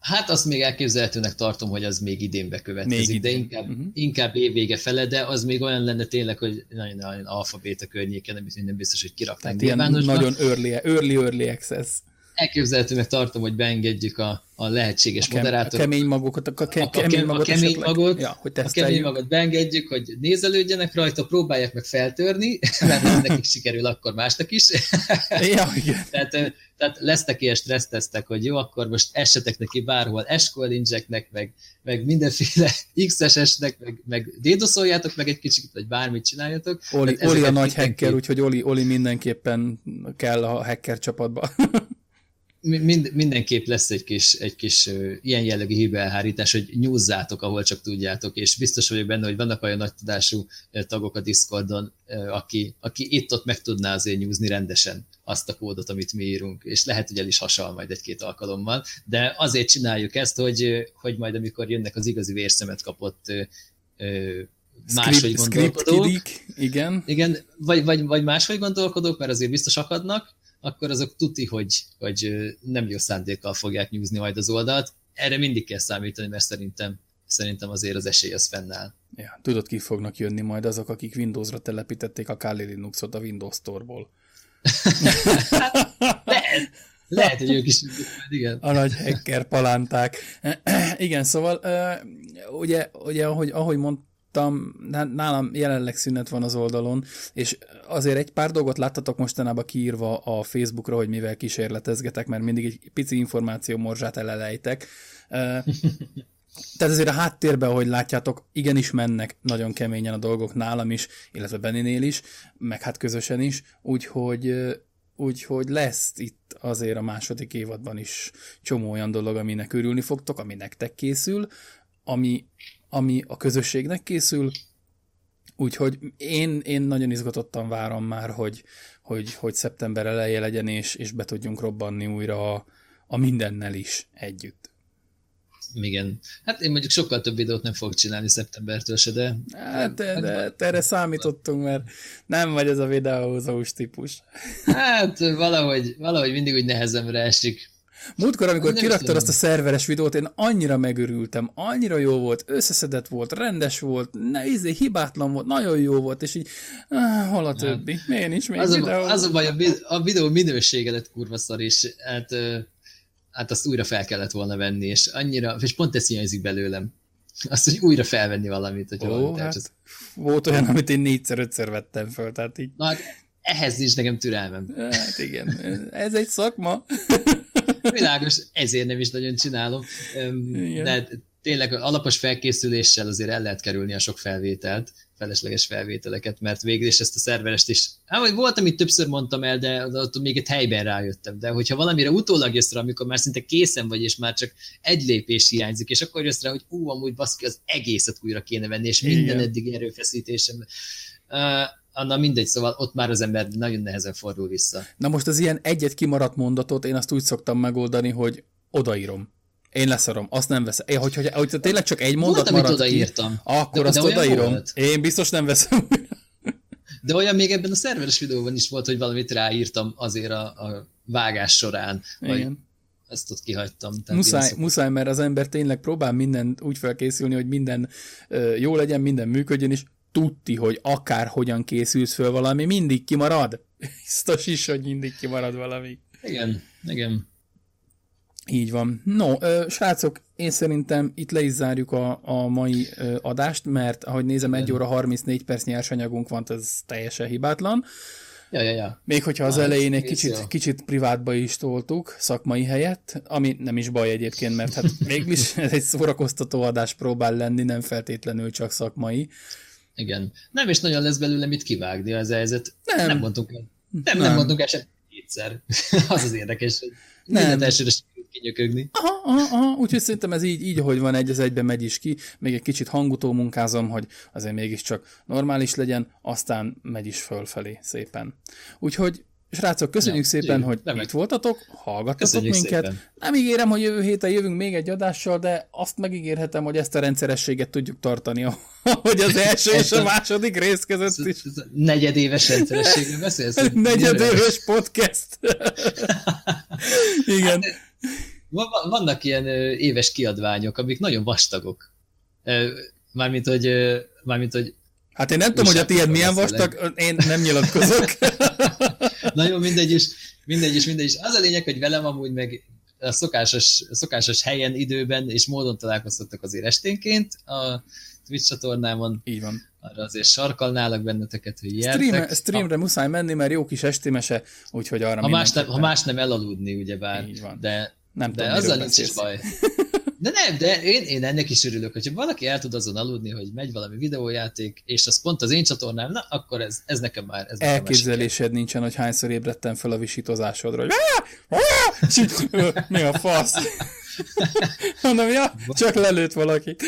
Hát azt még elképzelhetőnek tartom, hogy az még idén bekövetkezik, még de inkább, uh-huh. inkább évvége fele, de az még olyan lenne tényleg, hogy nagyon-nagyon alfabéta környéken, nem, biztos, hogy kiraknánk ilyen nagyon early, early, early access elképzelhetőnek tartom, hogy beengedjük a, a lehetséges a kem, moderátort. A kemény magokat, a, ke, a, kemény, magot, a kemény magot, ja, hogy a kemény magot beengedjük, hogy nézelődjenek rajta, próbálják meg feltörni, <laughs> mert ha nekik sikerül, akkor másnak is. <laughs> ja, igen. tehát, tehát lesznek ilyen stressztesztek, hogy jó, akkor most essetek neki bárhol eskollindzseknek, meg, meg mindenféle <laughs> XSS-nek, meg, meg dédoszoljátok meg egy kicsit, vagy bármit csináljatok. Oli, Oli a nagy hacker, úgyhogy Oli, Oli mindenképpen kell a hacker csapatba mind, mindenképp lesz egy kis, egy kis ilyen jellegű hibelhárítás, hogy nyúzzátok, ahol csak tudjátok, és biztos vagyok benne, hogy vannak olyan nagy tudású tagok a Discordon, aki, aki itt-ott meg tudná azért nyúzni rendesen azt a kódot, amit mi írunk, és lehet, hogy el is hasal majd egy-két alkalommal, de azért csináljuk ezt, hogy, hogy majd amikor jönnek az igazi vérszemet kapott máshogy gondolkodók. igen. Igen, vagy, vagy, vagy máshogy gondolkodók, mert azért biztos akadnak, akkor azok tuti, hogy, hogy nem jó szándékkal fogják nyúzni majd az oldalt. Erre mindig kell számítani, mert szerintem, szerintem azért az esély az fennáll. Ja, tudod, ki fognak jönni majd azok, akik Windowsra telepítették a Kali Linuxot a Windows Store-ból. lehet, lehet, hogy ők is igen. A nagy hacker palánták. igen, szóval ugye, ugye ahogy, ahogy mond, láttam, nálam jelenleg szünet van az oldalon, és azért egy pár dolgot láttatok mostanában kiírva a Facebookra, hogy mivel kísérletezgetek, mert mindig egy pici információ morzsát elelejtek. <laughs> Tehát azért a háttérben, ahogy látjátok, igenis mennek nagyon keményen a dolgok nálam is, illetve Beninél is, meg hát közösen is, úgyhogy Úgyhogy lesz itt azért a második évadban is csomó olyan dolog, aminek örülni fogtok, ami nektek készül, ami ami a közösségnek készül, úgyhogy én, én nagyon izgatottan várom már, hogy, hogy, hogy szeptember eleje legyen, és, és be tudjunk robbanni újra a, a mindennel is együtt. Igen. Hát én mondjuk sokkal több videót nem fogok csinálni szeptembertől se, de... Hát, de, de, de erre számítottunk, mert nem vagy ez a videóhúzós típus. Hát valahogy, valahogy mindig úgy nehezemre esik. Múltkor, amikor nem kiraktad azt a szerveres videót, én annyira megörültem, annyira jó volt, összeszedett volt, rendes volt, ne, izé, hibátlan volt, nagyon jó volt, és így, ah, hol a többi? Miért nincs még az videó? A, az a baj, a, a videó minősége lett kurva szar, és hát, hát azt újra fel kellett volna venni, és annyira, és pont ez hiányzik belőlem. Azt, hogy újra felvenni valamit, hogy Ó, hát, hát, volt olyan, amit én négyszer-ötször vettem föl, tehát így. Na, hát ehhez nincs nekem türelmem. Hát igen, ez egy szakma. <laughs> Világos, ezért nem is nagyon csinálom. Igen. De tényleg alapos felkészüléssel azért el lehet kerülni a sok felvételt, felesleges felvételeket, mert végül is ezt a szerverest is, hát vagy volt, amit többször mondtam el, de ott még egy helyben rájöttem, de hogyha valamire utólag jössz rá, amikor már szinte készen vagy, és már csak egy lépés hiányzik, és akkor jössz rá, hogy ú, amúgy baszki, az egészet újra kéne venni, és minden Igen. eddig erőfeszítésem. Uh, annál mindegy, szóval ott már az ember nagyon nehezen fordul vissza. Na most az ilyen egyet kimaradt mondatot én azt úgy szoktam megoldani, hogy odaírom. Én leszarom, azt nem veszem. Én, hogyha, hogyha tényleg csak egy mondat volt, maradt odaírtam. ki, akkor de, azt de odaírom. Volt. Én biztos nem veszem. De olyan még ebben a szerveres videóban is volt, hogy valamit ráírtam azért a, a vágás során. Igen. Vagy ezt ott kihagytam. Tehát muszáj, muszáj, mert az ember tényleg próbál minden úgy felkészülni, hogy minden ö, jó legyen, minden működjön, és tudti, hogy akár hogyan készülsz föl valami, mindig kimarad. <laughs> Biztos is, hogy mindig kimarad valami. Igen, igen. Így van. No, srácok, én szerintem itt le is zárjuk a, a mai adást, mert ahogy nézem, egy óra 34 perc nyersanyagunk van, ez teljesen hibátlan. Ja, ja, ja. Még hogyha az ah, elején egy kicsit, kicsit privátba is toltuk, szakmai helyett, ami nem is baj egyébként, mert hát <laughs> mégis ez egy szórakoztató adás próbál lenni, nem feltétlenül csak szakmai. Igen. Nem is nagyon lesz belőle mit kivágni az helyzet. Nem. Nem mondtunk el. Nem, nem, nem mondtunk el sem kétszer. <laughs> az az érdekes, hogy nem. elsőre kinyökögni. Aha, aha, aha, úgyhogy szerintem ez így, így, ahogy van, egy az egyben megy is ki, még egy kicsit hangutó munkázom, hogy azért mégiscsak normális legyen, aztán megy is fölfelé szépen. Úgyhogy Srácok, köszönjük ja, szépen, hogy nem itt voltatok, hallgattatok köszönjük minket. Szépen. Nem ígérem, hogy jövő héten jövünk még egy adással, de azt megígérhetem, hogy ezt a rendszerességet tudjuk tartani, <laughs> hogy az első és a második rész között is. Negyedéves rendszerességről beszélsz? <laughs> Negyedéves podcast. <laughs> Igen. Hát, vannak ilyen éves kiadványok, amik nagyon vastagok. Mármint, hogy, mármint, hogy Hát én nem tudom, hogy a tiéd milyen vastag, én nem nyilatkozok. <laughs> Na jó, mindegy is, mindegy is, mindegy is. Az a lényeg, hogy velem amúgy meg a szokásos, szokásos helyen, időben és módon találkoztattak azért esténként a Twitch csatornámon. Így van. Arra azért sarkalnálak benneteket, hogy gyertek. Stream, streamre ha, muszáj menni, mert jó kis estémese, úgyhogy arra ha más, nem, ha más nem elaludni, ugyebár. Így van. De, nem de tudom, azzal nincs is baj. <laughs> De nem, de én, én ennek is örülök, hogyha valaki el tud azon aludni, hogy megy valami videójáték, és az pont az én csatornám, na, akkor ez, ez nekem már... Ez Elképzelésed nincsen, hogy hányszor ébredtem fel a visítozásodra, hogy <laughs> mi a fasz? <laughs> Mondom, ja, csak lelőtt valaki. <laughs>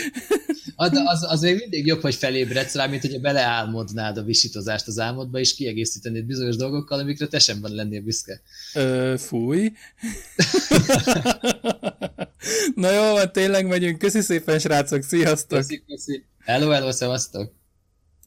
Az, az, az még mindig jobb, hogy felébredsz rá, mint hogyha beleálmodnád a visítozást az álmodba, és kiegészítenéd bizonyos dolgokkal, amikre te sem van lennél büszke. Ö, fúj. Na jó, tényleg megyünk. Köszi szépen, srácok. Sziasztok. Köszi, köszi. Hello, hello, szevasztok.